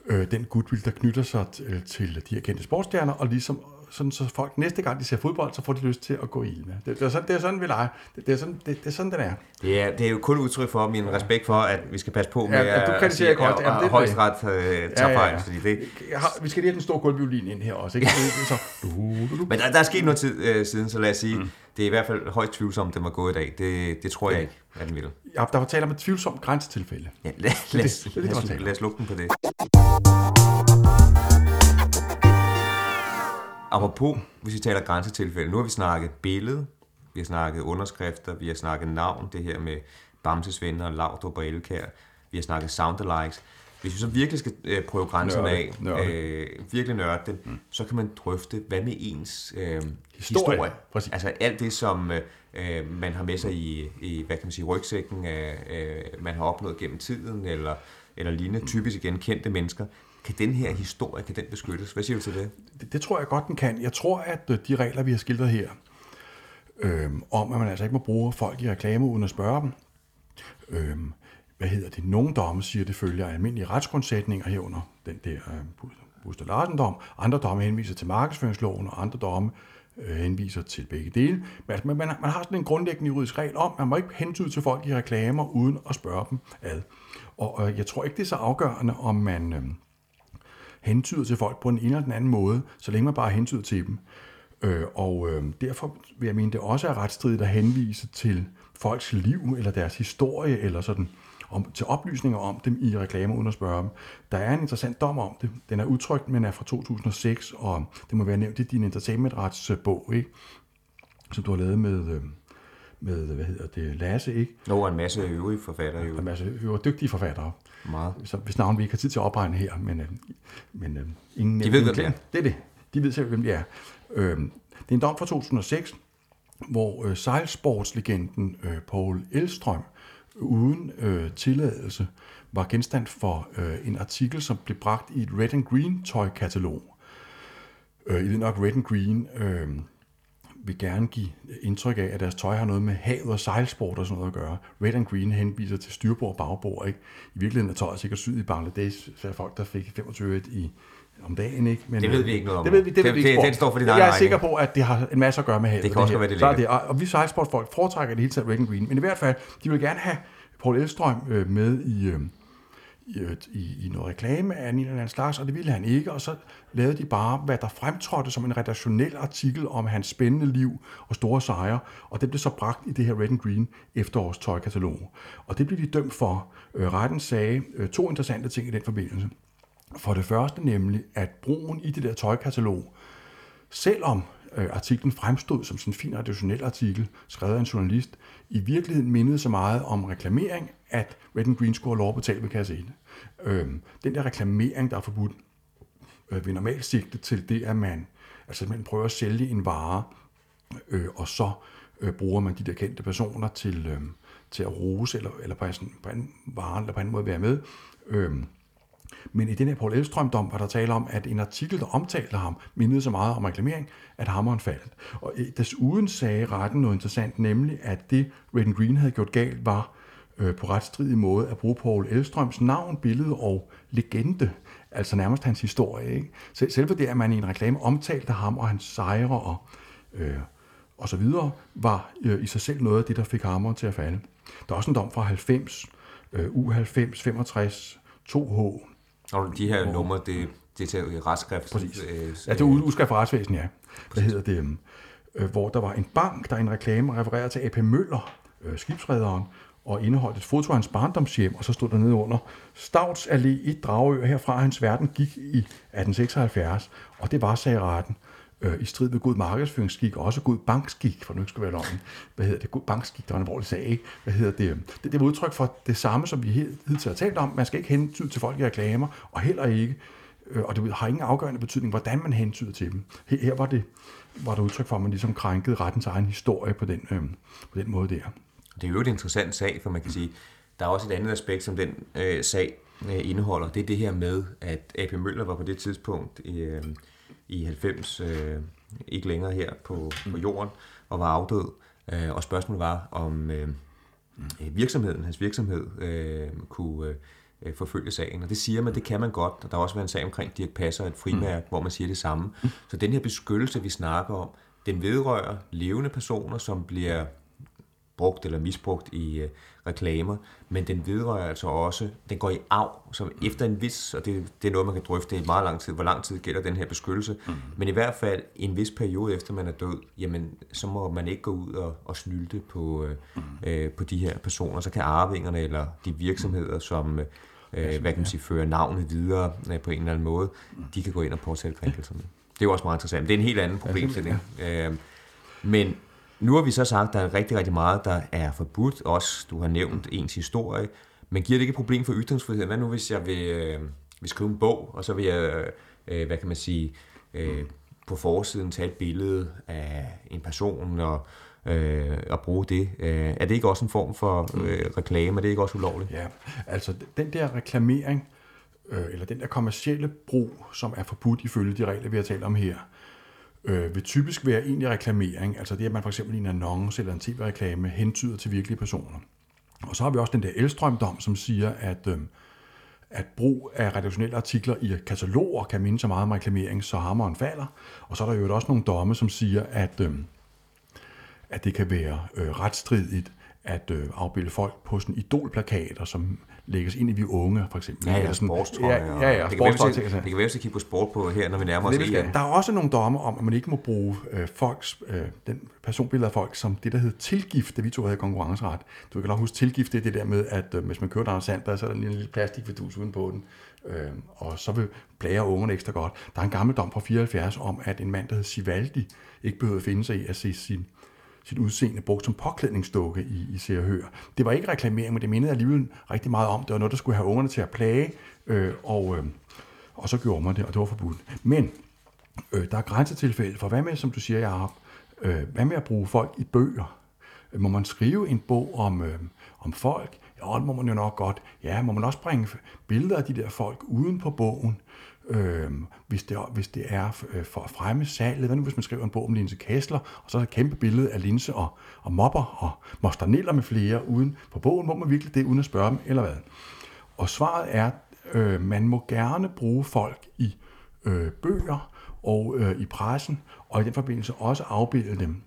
[SPEAKER 2] øh, den goodwill, der knytter sig til, til de her kendte sportsstjerner, og ligesom sådan, så folk næste gang, de ser fodbold, så får de lyst til at gå i Ilva. Det, det, er sådan, det er sådan, vi leger. Det, det, er sådan, det, det er sådan, den er.
[SPEAKER 1] det, er, det er jo kun udtryk for min respekt for, at vi skal passe på med
[SPEAKER 2] Ja, ja, du
[SPEAKER 1] at,
[SPEAKER 2] kritiserer
[SPEAKER 1] sige, at, at
[SPEAKER 2] det er
[SPEAKER 1] højesteret øh, tager
[SPEAKER 2] Ja, ja, ja.
[SPEAKER 1] fordi det,
[SPEAKER 2] Jeg har, vi skal lige have den store gulvviolin ind her også, ikke? Så, du, du, du.
[SPEAKER 1] Men der, der er sket noget tid øh, siden, så lad os sige, mm. det er i hvert fald højst tvivlsomt, den var gået i dag. Det, det tror jeg ikke, at den vil.
[SPEAKER 2] Ja, der var tale om et tvivlsomt grænsetilfælde.
[SPEAKER 1] Ja, lad, lad, lad, os,
[SPEAKER 2] tale om.
[SPEAKER 1] lad os lukke den på det. Apropos, hvis vi taler grænsetilfælde, nu har vi snakket billede, vi har snakket underskrifter, vi har snakket navn, det her med Bamses venner, Laudrup og Elkær, vi har snakket soundalikes. Hvis vi så virkelig skal øh, prøve grænserne
[SPEAKER 2] Nørde,
[SPEAKER 1] af,
[SPEAKER 2] nørde.
[SPEAKER 1] øh, virkelig nørde det, mm. så kan man drøfte, hvad med ens øh,
[SPEAKER 2] Historie,
[SPEAKER 1] historie.
[SPEAKER 2] præcis.
[SPEAKER 1] Altså alt det, som øh, øh, man har med sig i, i hvad kan man sige, rygsækken, øh, man har opnået gennem tiden, eller, eller lignende, typisk igen kendte mennesker. Kan den her historie, kan den beskyttes? Hvad siger du til det?
[SPEAKER 2] Det, det tror jeg godt, den kan. Jeg tror, at øh, de regler, vi har skildret her, øh, om at man altså ikke må bruge folk i reklame uden at spørge dem, øh, hvad hedder det, nogle domme siger, det følger almindelige retsgrundsætninger herunder, den der øh, Buster Larsen-dom. Andre domme henviser til markedsføringsloven, og andre domme øh, henviser til begge dele. Men altså, man, man, man har sådan en grundlæggende juridisk regel om, at man må ikke hentyde til folk i reklamer, uden at spørge dem ad. Og øh, jeg tror ikke, det er så afgørende, om man... Øh, hentyder til folk på en ene eller den anden måde, så længe man bare hentyder til dem. Øh, og øh, derfor vil jeg mene, det også er retstridigt at henvise til folks liv, eller deres historie, eller sådan, om, til oplysninger om dem i reklamer uden at spørge dem. Der er en interessant dom om det. Den er udtrykt, men er fra 2006, og det må være nævnt i din entertainmentretsbog, ikke? som du har lavet med, øh, med hvad hedder det, Lasse, ikke?
[SPEAKER 1] Nå, og en masse øvrige forfattere jo.
[SPEAKER 2] En masse øvrige dygtige forfattere
[SPEAKER 1] Meget.
[SPEAKER 2] så hvis navn vi ikke har tid til at opregne her, men, øh, men øh, ingen
[SPEAKER 1] De ved, hvem det er.
[SPEAKER 2] Det er det. De ved selv, hvem det er. Øh, det er en dom fra 2006, hvor øh, sejlsportslegenden øh, Paul Elstrøm uden øh, tilladelse var genstand for øh, en artikel, som blev bragt i et Red and Green tøjkatalog. Øh, I ved nok, Red and Green øh, vil gerne give indtryk af, at deres tøj har noget med havet og sejlsport og sådan noget at gøre. Red and Green henviser til styrbord og bagbord. Ikke? I virkeligheden er tøjet sikkert syet i Bangladesh, så er folk, der fik 25 et i om dagen, ikke? Men,
[SPEAKER 1] Det ved vi ikke noget om.
[SPEAKER 2] Det ved vi, det,
[SPEAKER 1] Det-
[SPEAKER 2] ved vi
[SPEAKER 1] det-
[SPEAKER 2] ikke.
[SPEAKER 1] den står for din
[SPEAKER 2] Jeg er
[SPEAKER 1] regning.
[SPEAKER 2] sikker på, at det har en masse at gøre med havet.
[SPEAKER 1] Det kan også
[SPEAKER 2] her.
[SPEAKER 1] være, det
[SPEAKER 2] Så er
[SPEAKER 1] ligger
[SPEAKER 2] det, og vi sejlsportfolk foretrækker det hele taget Red and Green. Men i hvert fald, de vil gerne have Paul Elstrøm øh, med i, øh, i, i, i noget reklame af en eller anden slags, og det ville han ikke, og så lavede de bare, hvad der fremtrådte som en redaktionel artikel om hans spændende liv og store sejre, og det blev så bragt i det her Red and Green efterårstøjkatalog. Og det blev de dømt for. Øh, retten sagde øh, to interessante ting i den forbindelse. For det første nemlig, at brugen i det der tøjkatalog, selvom øh, artiklen fremstod som sådan en fin redaktionel artikel, skrevet af en journalist, i virkeligheden mindede så meget om reklamering, at Red and Green skulle have lov at betale ved kasse 1. Øh, den der reklamering, der er forbudt, øh, vil normalt sigte til det, at man, altså man prøver at sælge en vare, øh, og så øh, bruger man de der kendte personer til, øh, til at rose, eller, eller på, sådan, på en vare, eller på en måde være med. Øh, Men i den her Paul Elstrøm-dom var der tale om, at en artikel, der omtalte ham, mindede så meget om reklamering, at hammeren faldt. Og øh, desuden sagde retten noget interessant, nemlig at det Red Green havde gjort galt, var øh, på retstridig måde at bruge Paul Elstrøms navn, billede og legende, altså nærmest hans historie. Ikke? Sel- selve det, at man i en reklame omtalte ham og hans sejre og, øh, og så videre, var øh, i sig selv noget af det, der fik hammeren til at falde. Der er også en dom fra 90, øh, U90, 65, 2H,
[SPEAKER 1] Og de her numre, det, det er til i retsskrift.
[SPEAKER 2] Præcis.
[SPEAKER 1] Øh,
[SPEAKER 2] Ja, det er udskrift fra retsvæsen, ja. Hvad hedder det? Øh, hvor der var en bank, der i en reklame refererer til AP Møller, øh, skibsrederen, og indeholdt et foto af hans barndomshjem, og så stod der nede under, Stavts Allé i Dragør herfra, hans verden gik i 1876, og det var, sagde retten, øh, i strid med god markedsføringsskik, og også god bankskik, for nu skal være løgn. Hvad hedder det? God bankskik, der var en alvorlig sag, ikke? Hvad hedder det? Det, det var udtryk for det samme, som vi hed- hidtil har talt om. Man skal ikke hentyde til folk i reklamer, og heller ikke, øh, og det har ingen afgørende betydning, hvordan man hentyder til dem. Her, her var det var der udtryk for, at man ligesom krænkede rettens egen historie på den, øh, på den måde der.
[SPEAKER 1] Det er jo et interessant sag, for man kan sige, der er også et andet aspekt, som den øh, sag øh, indeholder. Det er det her med, at AP Møller var på det tidspunkt i, øh, i 90, øh, ikke længere her på, på jorden, og var afdød. Øh, og spørgsmålet var, om øh, øh, virksomheden, hans virksomhed, øh, kunne øh, øh, forfølge sagen. Og det siger man, det kan man godt. Og der har også været en sag omkring Dirk Passer, et frimærke, mm. hvor man siger det samme. Så den her beskyttelse, vi snakker om, den vedrører levende personer, som bliver brugt eller misbrugt i øh, reklamer, men den vedrører altså også, den går i arv, som efter en vis, og det, det er noget, man kan drøfte i meget lang tid, hvor lang tid gælder den her beskyttelse, mm. men i hvert fald en vis periode efter man er død, jamen så må man ikke gå ud og, og snylte på, øh, mm. øh, på de her personer, så kan arvingerne eller de virksomheder, som øh, hvad kan man sige, fører navnet videre øh, på en eller anden måde, de kan gå ind og påtale krænkelserne. Det er jo også meget interessant. Det er en helt anden problemstilling. Øh, men nu har vi så sagt, at der er rigtig, rigtig meget, der er forbudt. Også, du har nævnt ens historie. Men giver det ikke et problem for ytringsfrihed? Hvad nu, hvis jeg vil, øh, vil skrive en bog, og så vil jeg, øh, hvad kan man sige, øh, på forsiden tage et billede af en person og, øh, og bruge det? Øh, er det ikke også en form for øh, reklame? Er det ikke også ulovligt?
[SPEAKER 2] Ja, altså den der reklamering, øh, eller den der kommercielle brug, som er forbudt ifølge de regler, vi har talt om her, øh, øh, vil typisk være egentlig reklamering, altså det, at man for eksempel i en annonce eller en tv-reklame hentyder til virkelige personer. Og så har vi også den der elstrømdom, som siger, at, øh, at brug af redaktionelle artikler i kataloger kan minde så meget om reklamering, så hammeren falder. Og så er der jo også nogle domme, som siger, at, øh, at det kan være øh, retstridigt at øh, afbilde folk på sådan idolplakater, som lægges ind i vi unge, for eksempel.
[SPEAKER 1] Ja, ja, sportstrøjer.
[SPEAKER 2] Ja, ja, ja,
[SPEAKER 1] det kan være, det kan være, skal kigge på sport på her, når vi nærmer os. EM.
[SPEAKER 2] Der er også nogle domme om, at man ikke må bruge øh, folks, øh, den personbillede af folk som det, der hedder tilgift, det vi to havde i konkurrenceret. Du kan nok huske, tilgift det er det der med, at øh, hvis man kører Anders Sandberg, så er der en lille plastikvedus uden på den, øh, og så vil blære ungerne ekstra godt. Der er en gammel dom fra 74 om, at en mand, der hed Sivaldi, ikke behøvede at finde sig i at se sin sit udseende brugt som påklædningsdukke i, i Se og Hør. Det var ikke reklamering, men det mindede alligevel rigtig meget om, det var noget, der skulle have ungerne til at plage, øh, og, øh, og så gjorde man det, og det var forbudt. Men øh, der er grænsetilfælde, for hvad med, som du siger, Jacob, øh, hvad med at bruge folk i bøger? Må man skrive en bog om, øh, om folk? Ja, det må man jo nok godt. Ja, må man også bringe billeder af de der folk uden på bogen? Øh, hvis, det, hvis det er øh, for at fremme salget. Hvad nu, hvis man skriver en bog om Linse Kessler, og så er der et kæmpe billede af Linse og, og Mopper og Mosterneller med flere uden på bogen? Må man virkelig det, uden at spørge dem, eller hvad? Og svaret er, øh, man må gerne bruge folk i øh, bøger og øh, i pressen, og i den forbindelse også afbilde dem.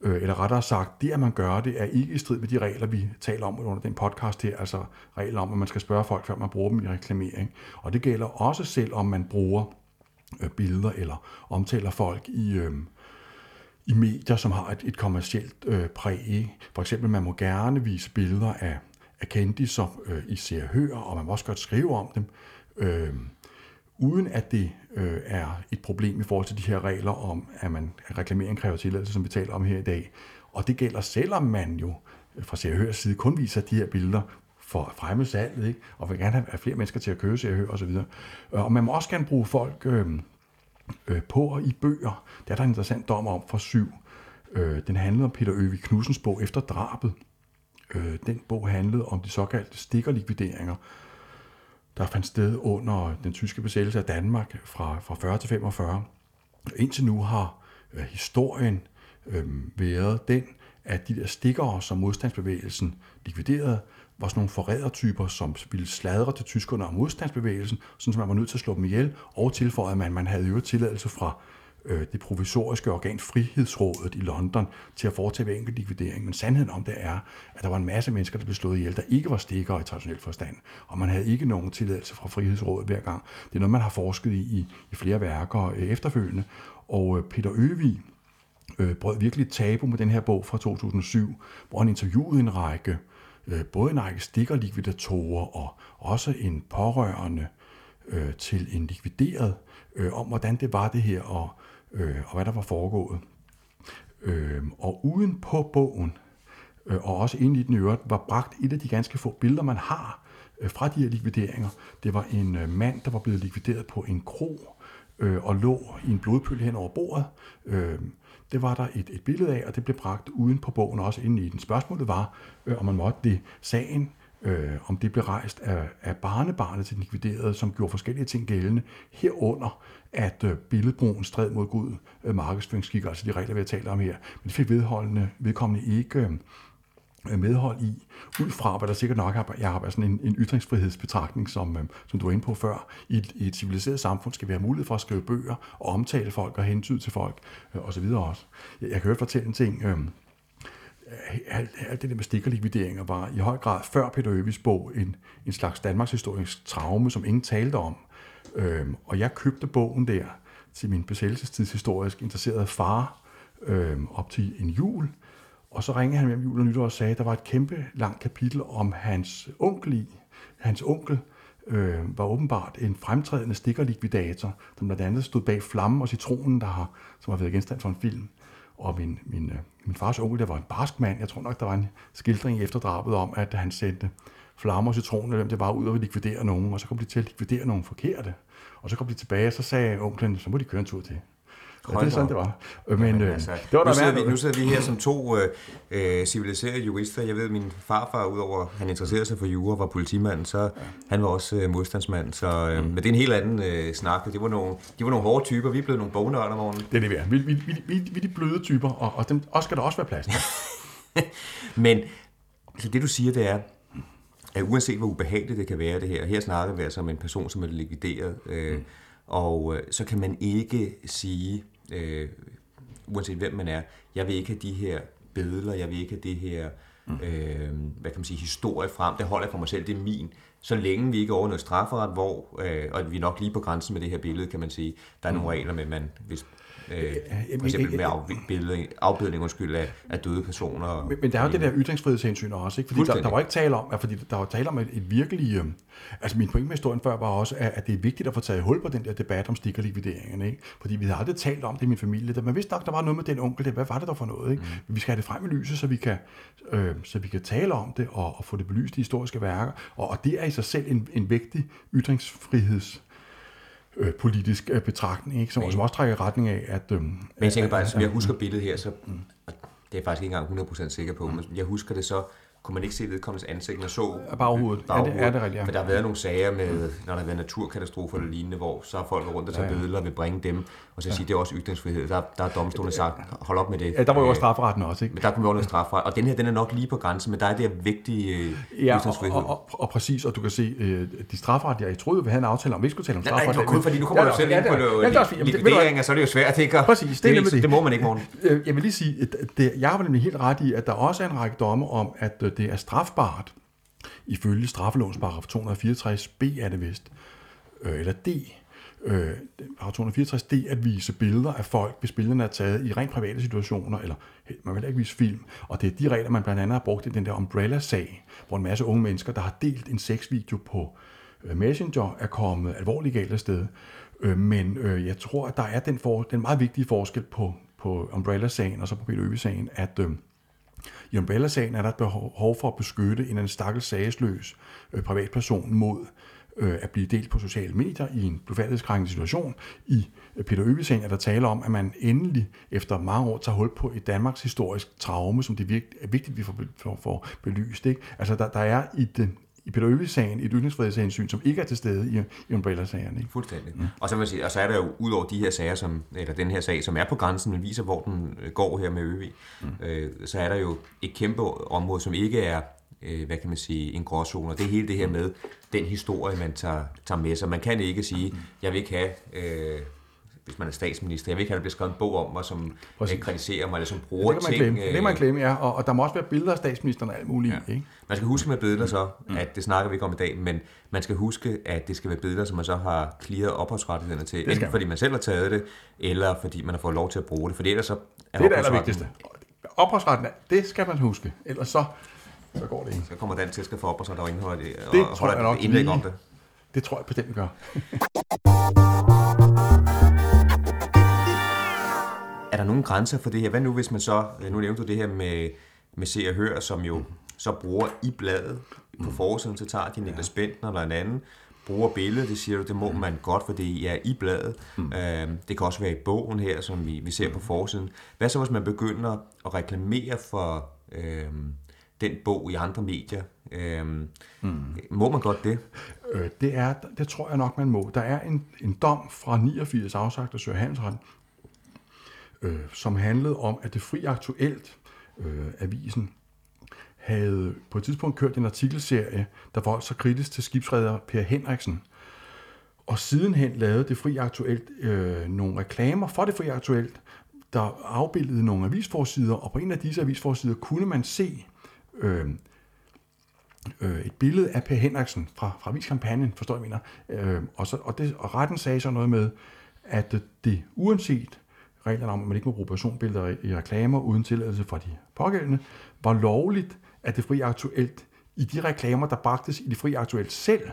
[SPEAKER 2] Øh, eller rettere sagt, det at man gør det, er ikke i strid med de regler, vi taler om under den podcast her, altså regler om, at man skal spørge folk, før man bruger dem i reklamering. Og det gælder også selv, om man bruger øh, billeder eller omtaler folk i, øh, i medier, som har et, et kommercielt øh, præg. For eksempel, man må gerne vise billeder af, af som øh, i ser og hører, og man må også godt skrive om dem, øh, uden at det øh, er et problem i forhold til de her regler om, at man at reklamering kræver tilladelse, som vi taler om her i dag. Og det gælder selvom man jo øh, fra Serhørs side kun viser de her billeder for at fremme salget, ikke? og vil gerne have flere mennesker til at købe Serhør og osv. Øh, og man må også gerne bruge folk øh, øh, på og i bøger. Det er der en interessant dom om fra syv. Øh, den handlede om Peter Øvig Knudsens bog efter drabet. Øh, den bog handlede om de såkaldte stikkerlikvideringer, der fandt sted under den tyske besættelse af Danmark fra, fra 40 til 45. Indtil nu har øh, historien øh, været den, at de der stikkere, som modstandsbevægelsen likviderede, var sådan nogle forrædertyper, som ville sladre til tyskerne om modstandsbevægelsen, sådan som man var nødt til at slå dem ihjel, og tilføjede, at man, man havde jo tilladelse fra øh, det provisoriske organ Frihedsrådet i London til at foretage hver enkelt likvidering. Men sandheden om det er, at der var en masse mennesker, der blev slået ihjel, der ikke var stikkere i traditionel forstand, og man havde ikke nogen tilladelse fra Frihedsrådet hver gang. Det er noget, man har forsket i i, i flere værker øh, efterfølgende. Og øh, Peter Øvig øh, brød virkelig tabu med den her bog fra 2007, hvor han interviewede en række, øh, både en række stikkerlikvidatorer og også en pårørende øh, til en likvideret, øh, om hvordan det var det her, og, øh, og hvad der var foregået. Øh, og uden på bogen, øh, og også ind i den øvrigt, var bragt et af de ganske få billeder, man har øh, fra de her likvideringer. Det var en øh, mand, der var blevet likvideret på en kro, øh, og lå i en blodpøl hen over bordet. Øh, det var der et, et billede af, og det blev bragt uden på bogen også inde i den. Spørgsmålet var, øh, om man måtte det. Sagen, øh, om det blev rejst af, af barnebarnet til den likviderede, som gjorde forskellige ting gældende, herunder at øh, billedbrugen stred mod god øh, markedsføringsskik, altså de regler, vi har talt om her. Men det fik vedholdende, vedkommende ikke øh, medhold i, ud fra, hvad der sikkert nok har, jeg har sådan en, en ytringsfrihedsbetragtning, som, som du var inde på før. I et, I et civiliseret samfund skal vi have mulighed for at skrive bøger og omtale folk og hensyn til folk øh, osv. også. Jeg, jeg kan høre fortælle en ting. Øh, alt, alt det der med stikkerlikvideringer var i høj grad før Peter Øvis bog en, en slags Danmarks historisk traume, som ingen talte om. Øhm, og jeg købte bogen der til min besættelsestidshistorisk interesserede far øhm, op til en jul. Og så ringede han hjem jul og nytår og sagde, at der var et kæmpe langt kapitel om hans onkel i. Hans onkel øh, var åbenbart en fremtrædende stikkerlikvidator, som blandt andet stod bag Flammen og Citronen, der har, som har været genstand for en film. Og min, min, øh, min fars onkel, der var en barsk mand, jeg tror nok, der var en skildring efter drabet om, at han sendte flammer og citroner, hvem det var, ud og likvidere nogen, og så kom de til at likvidere nogen forkerte. Og så kom de tilbage, og så sagde onklen, så må de køre en tur til. Ja, det er sådan, det var.
[SPEAKER 1] Men, Jamen, øh, altså, det var nu, sidder vi, nu sidder vi her som to øh, øh, civiliserede jurister. Jeg ved, at min farfar, udover han interesserede sig for jura, var politimand, så ja. han var også øh, modstandsmand. Så, øh, mm. Men det er en helt anden øh, snak. Det var nogle, de var nogle hårde typer. Vi er blevet nogle bognørder morgen.
[SPEAKER 2] Det er det, vi er. Vi, vi, vi, vi, vi er de bløde typer, og, og dem også skal der også være plads
[SPEAKER 1] Men altså, det, du siger, det er, at uanset hvor ubehageligt det kan være det her, her snakker vi altså om en person, som er likvideret, øh, mm. og øh, så kan man ikke sige, øh, uanset hvem man er, jeg vil ikke have de her billeder, jeg vil ikke have det her, mm. øh, hvad kan man sige, historie frem, det holder jeg for mig selv, det er min, så længe vi ikke over noget strafferet, hvor, øh, og vi er nok lige på grænsen med det her billede, kan man sige, der er mm. nogle regler med, man, hvis Øh, for eksempel med afbildning, afbildning undskyld, af, af døde personer.
[SPEAKER 2] Men, men der er jo det der ytringsfrihedshensyn også, ikke? fordi der, der var ikke tale om, at fordi der var tale om et, et virkelig... Øh, altså min pointe med historien før var også, at, at det er vigtigt at få taget hul på den der debat om stikkerlikvideringerne, ikke? fordi vi havde aldrig talt om det i min familie. Der, man vidste nok, der var noget med den onkel, det, hvad var det der for noget? Ikke? Mm. Vi skal have det frem i lyset, så vi kan, øh, så vi kan tale om det og, og få det belyst i historiske værker, og, og det er i sig selv en, en vigtig ytringsfriheds øh, politisk øh, betragtning, ikke? Som, men, som også trækker retning af, at... Øh, men
[SPEAKER 1] jeg tænker bare, at, som jeg husker billedet her, så mm. det er jeg faktisk ikke engang 100% sikker på, mm. men jeg husker det så, kunne man ikke se vedkommendes ansigt, og så
[SPEAKER 2] baghovedet. baghovedet. Ja, det er det rigtigt, ja.
[SPEAKER 1] For der har været nogle sager med, når der har været naturkatastrofer eller lignende, hvor så er folk rundt og tager ja, ja. billeder og vil bringe dem, og så ja. sige, det er også ytringsfrihed. Der, der er domstolen sagt, hold op med det.
[SPEAKER 2] Ja, der var jo også strafferetten også, ikke?
[SPEAKER 1] Men der kunne vi også strafferet. Og den her, den er nok lige på grænsen, men der er det her vigtige øh, ja, ytringsfrihed.
[SPEAKER 2] Og, og, og, og, præcis, og du kan se, øh, de strafferetlige, jeg troede, vi havde en aftale om, vi skulle tale om
[SPEAKER 1] strafferet. Nej, det var kun fordi, nu kommer ja, du selv ja, ind på likvideringer, så er det jo svært, ikke?
[SPEAKER 2] Præcis, det,
[SPEAKER 1] det, det må man ikke, morgen.
[SPEAKER 2] Jeg vil lige sige, det, jeg har nemlig helt ret i, at der også er en række domme om, at det er strafbart ifølge straffelovens paragraf 264 B er det vist, øh, eller D, øh, paragraf 264 D, at vise billeder af folk, hvis billederne er taget i rent private situationer, eller man vil ikke vise film. Og det er de regler, man blandt andet har brugt i den der Umbrella-sag, hvor en masse unge mennesker, der har delt en sexvideo på øh, Messenger, er kommet alvorligt galt af sted. Øh, men øh, jeg tror, at der er den, for, den meget vigtige forskel på, på Umbrella-sagen og så på Peter Øby-sagen, at øh, i Umbrella-sagen er der et behov for at beskytte en stakkels sagesløs øh, privatperson mod øh, at blive delt på sociale medier i en blufærdighedskrænkende situation. I øh, Peter Øvig-sagen er der tale om, at man endelig efter mange år tager hul på et Danmarks historisk traume, som det er vigtigt, at vi får, får, får belyst. Ikke? Altså der, der er i den øh, i Peter Øvig-sagen et ytringsfrihedshensyn, som ikke er til stede i, i Umbrella-sagen. Ikke?
[SPEAKER 1] Fuldstændig. Mm. Og, så vil sige, og så er der jo ud over de her sager, som, eller den her sag, som er på grænsen, men viser, hvor den øh, går her med Øvig, mm. øh, så er der jo et kæmpe område, som ikke er øh, hvad kan man sige, en gråzone. Og det er hele det her med den historie, man tager, tager med sig. Man kan ikke sige, jeg vil ikke have, øh, hvis man er statsminister, jeg vil ikke at der bliver skrevet en bog om mig, som Præcis. kritiserer mig, eller som bruger
[SPEAKER 2] det kan man
[SPEAKER 1] ting.
[SPEAKER 2] Glemme. Det kan man øh, glemme, ja. Og, og der må også være billeder af statsministeren og alt muligt. Ja. Ikke?
[SPEAKER 1] Man skal huske med billeder så, at det snakker vi ikke om i dag, men man skal huske, at det skal være billeder, som man så har clearet opholdsrettighederne til. Enten fordi man selv har taget det, eller fordi man har fået lov til at bruge det. For ellers så
[SPEAKER 2] er det er det allervigtigste. Opholdsretten, det skal man huske. Ellers så så går det ikke.
[SPEAKER 1] Så kommer Dan til at skal få op, og så er der indhold
[SPEAKER 2] det, det og tror jeg nok
[SPEAKER 1] indlæg om det.
[SPEAKER 2] Det tror jeg bestemt gør.
[SPEAKER 1] grænser for det her? Hvad nu, hvis man så, nu nævnte du det her med, med Se og Hør, som jo så bruger i bladet på forsiden, så tager de Niklas Bentner eller en anden, bruger billedet, det siger du, det må man godt, for det er i bladet. Mm. Øhm, det kan også være i bogen her, som vi, vi ser på forsiden. Hvad så, hvis man begynder at reklamere for øhm, den bog i andre medier. Øhm, mm. Må man godt det?
[SPEAKER 2] Øh, det, er, det tror jeg nok, man må. Der er en, en dom fra 89 afsagt af Søren Handelsretten, øh, som handlede om, at det fri aktuelt øh, avisen havde på et tidspunkt kørt en artikelserie, der var så kritisk til skibsredder Per Henriksen. Og sidenhen lavede det fri aktuelt øh, nogle reklamer for det fri aktuelt, der afbildede nogle avisforsider, og på en af disse avisforsider kunne man se øh, øh, et billede af Per Henriksen fra, fra aviskampagnen, forstår jeg mener. Øh, og, så, og, det, og retten sagde så noget med, at det uanset reglerne om, at man ikke må bruge personbilleder i reklamer uden tilladelse fra de pågældende, var lovligt, at det fri aktuelt i de reklamer, der bragtes i det fri aktuelt selv,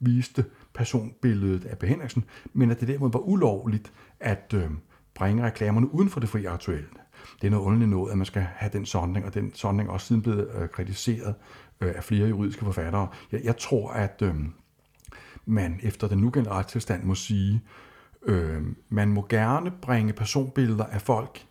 [SPEAKER 2] viste personbilledet af Behændelsen, men at det derimod var ulovligt at øh, bringe reklamerne uden for det fri aktuelt det er noget underligt noget, at man skal have den sondring, og den sondring er også siden blevet øh, kritiseret øh, af flere juridiske forfattere. Jeg, jeg tror, at øh, man efter den nugældende retstilstand må sige, øh, man må gerne bringe personbilleder af folk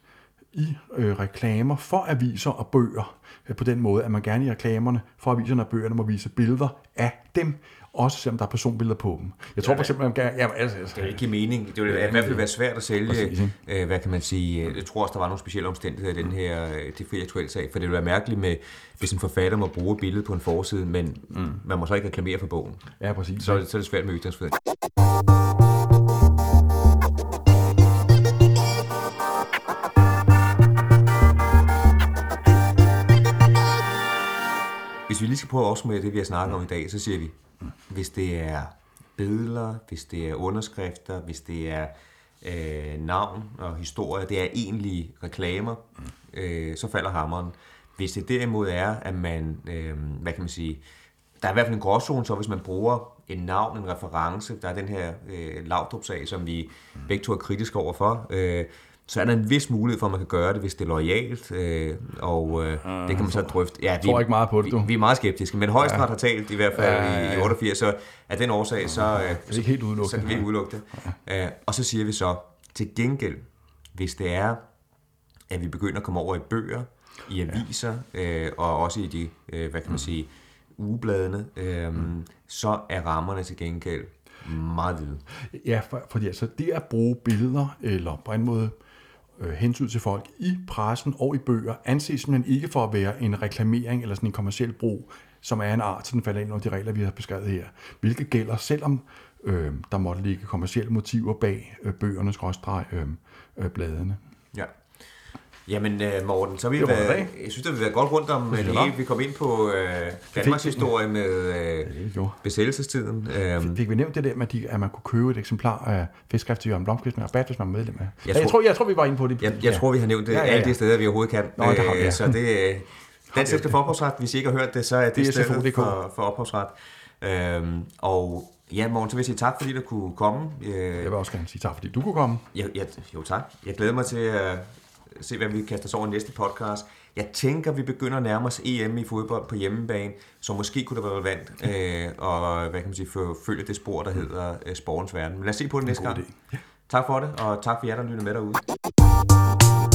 [SPEAKER 2] i øh, reklamer for aviser og bøger, øh, på den måde, at man gerne i reklamerne for aviserne og bøgerne må vise billeder af dem, også selvom der er personbilleder på dem. Jeg tror ja, for eksempel, at man
[SPEAKER 1] ja, altså, altså, det vil ikke mening. Det vil i hvert fald være svært at sælge, præcis, øh, hvad kan man sige, jeg tror også, der var nogle specielle omstændigheder i den her øh, det fri aktuelle sag, for det vil være mærkeligt med, hvis en forfatter må bruge et billede på en forside, men mm. man må så ikke reklamere for bogen.
[SPEAKER 2] Ja, præcis.
[SPEAKER 1] Så, så er det svært med ytringsfrihed. Lige skal prøve at opsummere det, vi har snakket om i dag, så siger vi, hvis det er billeder, hvis det er underskrifter, hvis det er øh, navn og historie, det er egentlige reklamer, øh, så falder hammeren. Hvis det derimod er, at man, øh, hvad kan man sige, der er i hvert fald en gråzone, så hvis man bruger en navn, en reference, der er den her øh, Laudrup-sag, som vi begge to er kritiske overfor, øh, så er der en vis mulighed for, at man kan gøre det, hvis det er lojalt, øh, og øh, det kan man så drøfte.
[SPEAKER 2] Ja, vi, tror ikke meget på det, du.
[SPEAKER 1] Vi, vi er meget skeptiske, men højesteret ja. har talt i hvert fald ja, ja, ja. i 88, så af den årsag, så, øh,
[SPEAKER 2] det er ikke helt udelukket.
[SPEAKER 1] så kan vi ikke udelukke det. Ja. Øh, og så siger vi så, til gengæld, hvis det er, at vi begynder at komme over i bøger, i aviser, øh, og også i de, øh, hvad kan man sige, ugebladene, øh, mm. så er rammerne til gengæld meget hvide.
[SPEAKER 2] Ja, for, fordi altså det at bruge billeder, eller på en måde øh, hensyn til folk i pressen og i bøger, anses man ikke for at være en reklamering eller sådan en kommersiel brug, som er en art, så den falder ind under de regler, vi har beskrevet her. Hvilket gælder, selvom øh, der måtte ligge kommersielle motiver bag øh, bøgerne, skråstreg, øh, øh, bladene.
[SPEAKER 1] Ja. Jamen øh, Morten, så vi vi været, jeg synes, det vil være godt rundt om det hele. Vi kom ind på øh, Danmarks historie med øh, besættelsestiden.
[SPEAKER 2] Øhm. Fik vi nævnt det der med, at man kunne købe et eksemplar af fiskskrift til Jørgen Blomqvist med rabat, hvis man er medlem af? Jeg, jeg, tror, jeg tror, vi var inde på det.
[SPEAKER 1] Jeg, jeg ja. tror, vi har nævnt det ja, ja, ja. alle de steder, vi overhovedet kan. Nå, det har vi, ja. Så det, den Selskab for ophavsret, hvis I ikke har hørt det, så er det, det stedet for, for ophavsret. Øhm, og Ja, Morgen, så vil jeg sige tak, fordi du kunne komme.
[SPEAKER 2] Jeg vil også gerne sige tak, fordi du kunne komme.
[SPEAKER 1] Ja, ja, jo, tak. Jeg glæder mig til at se, hvad vi kaster os over næste podcast. Jeg tænker, vi begynder at nærme os EM i fodbold på hjemmebane, så måske kunne det være relevant øh, og hvad kan man sige, følge det spor, der hedder øh, sporens verden. Men lad os se på det næste gang. Tak for det, og tak for jer, der lytter med derude.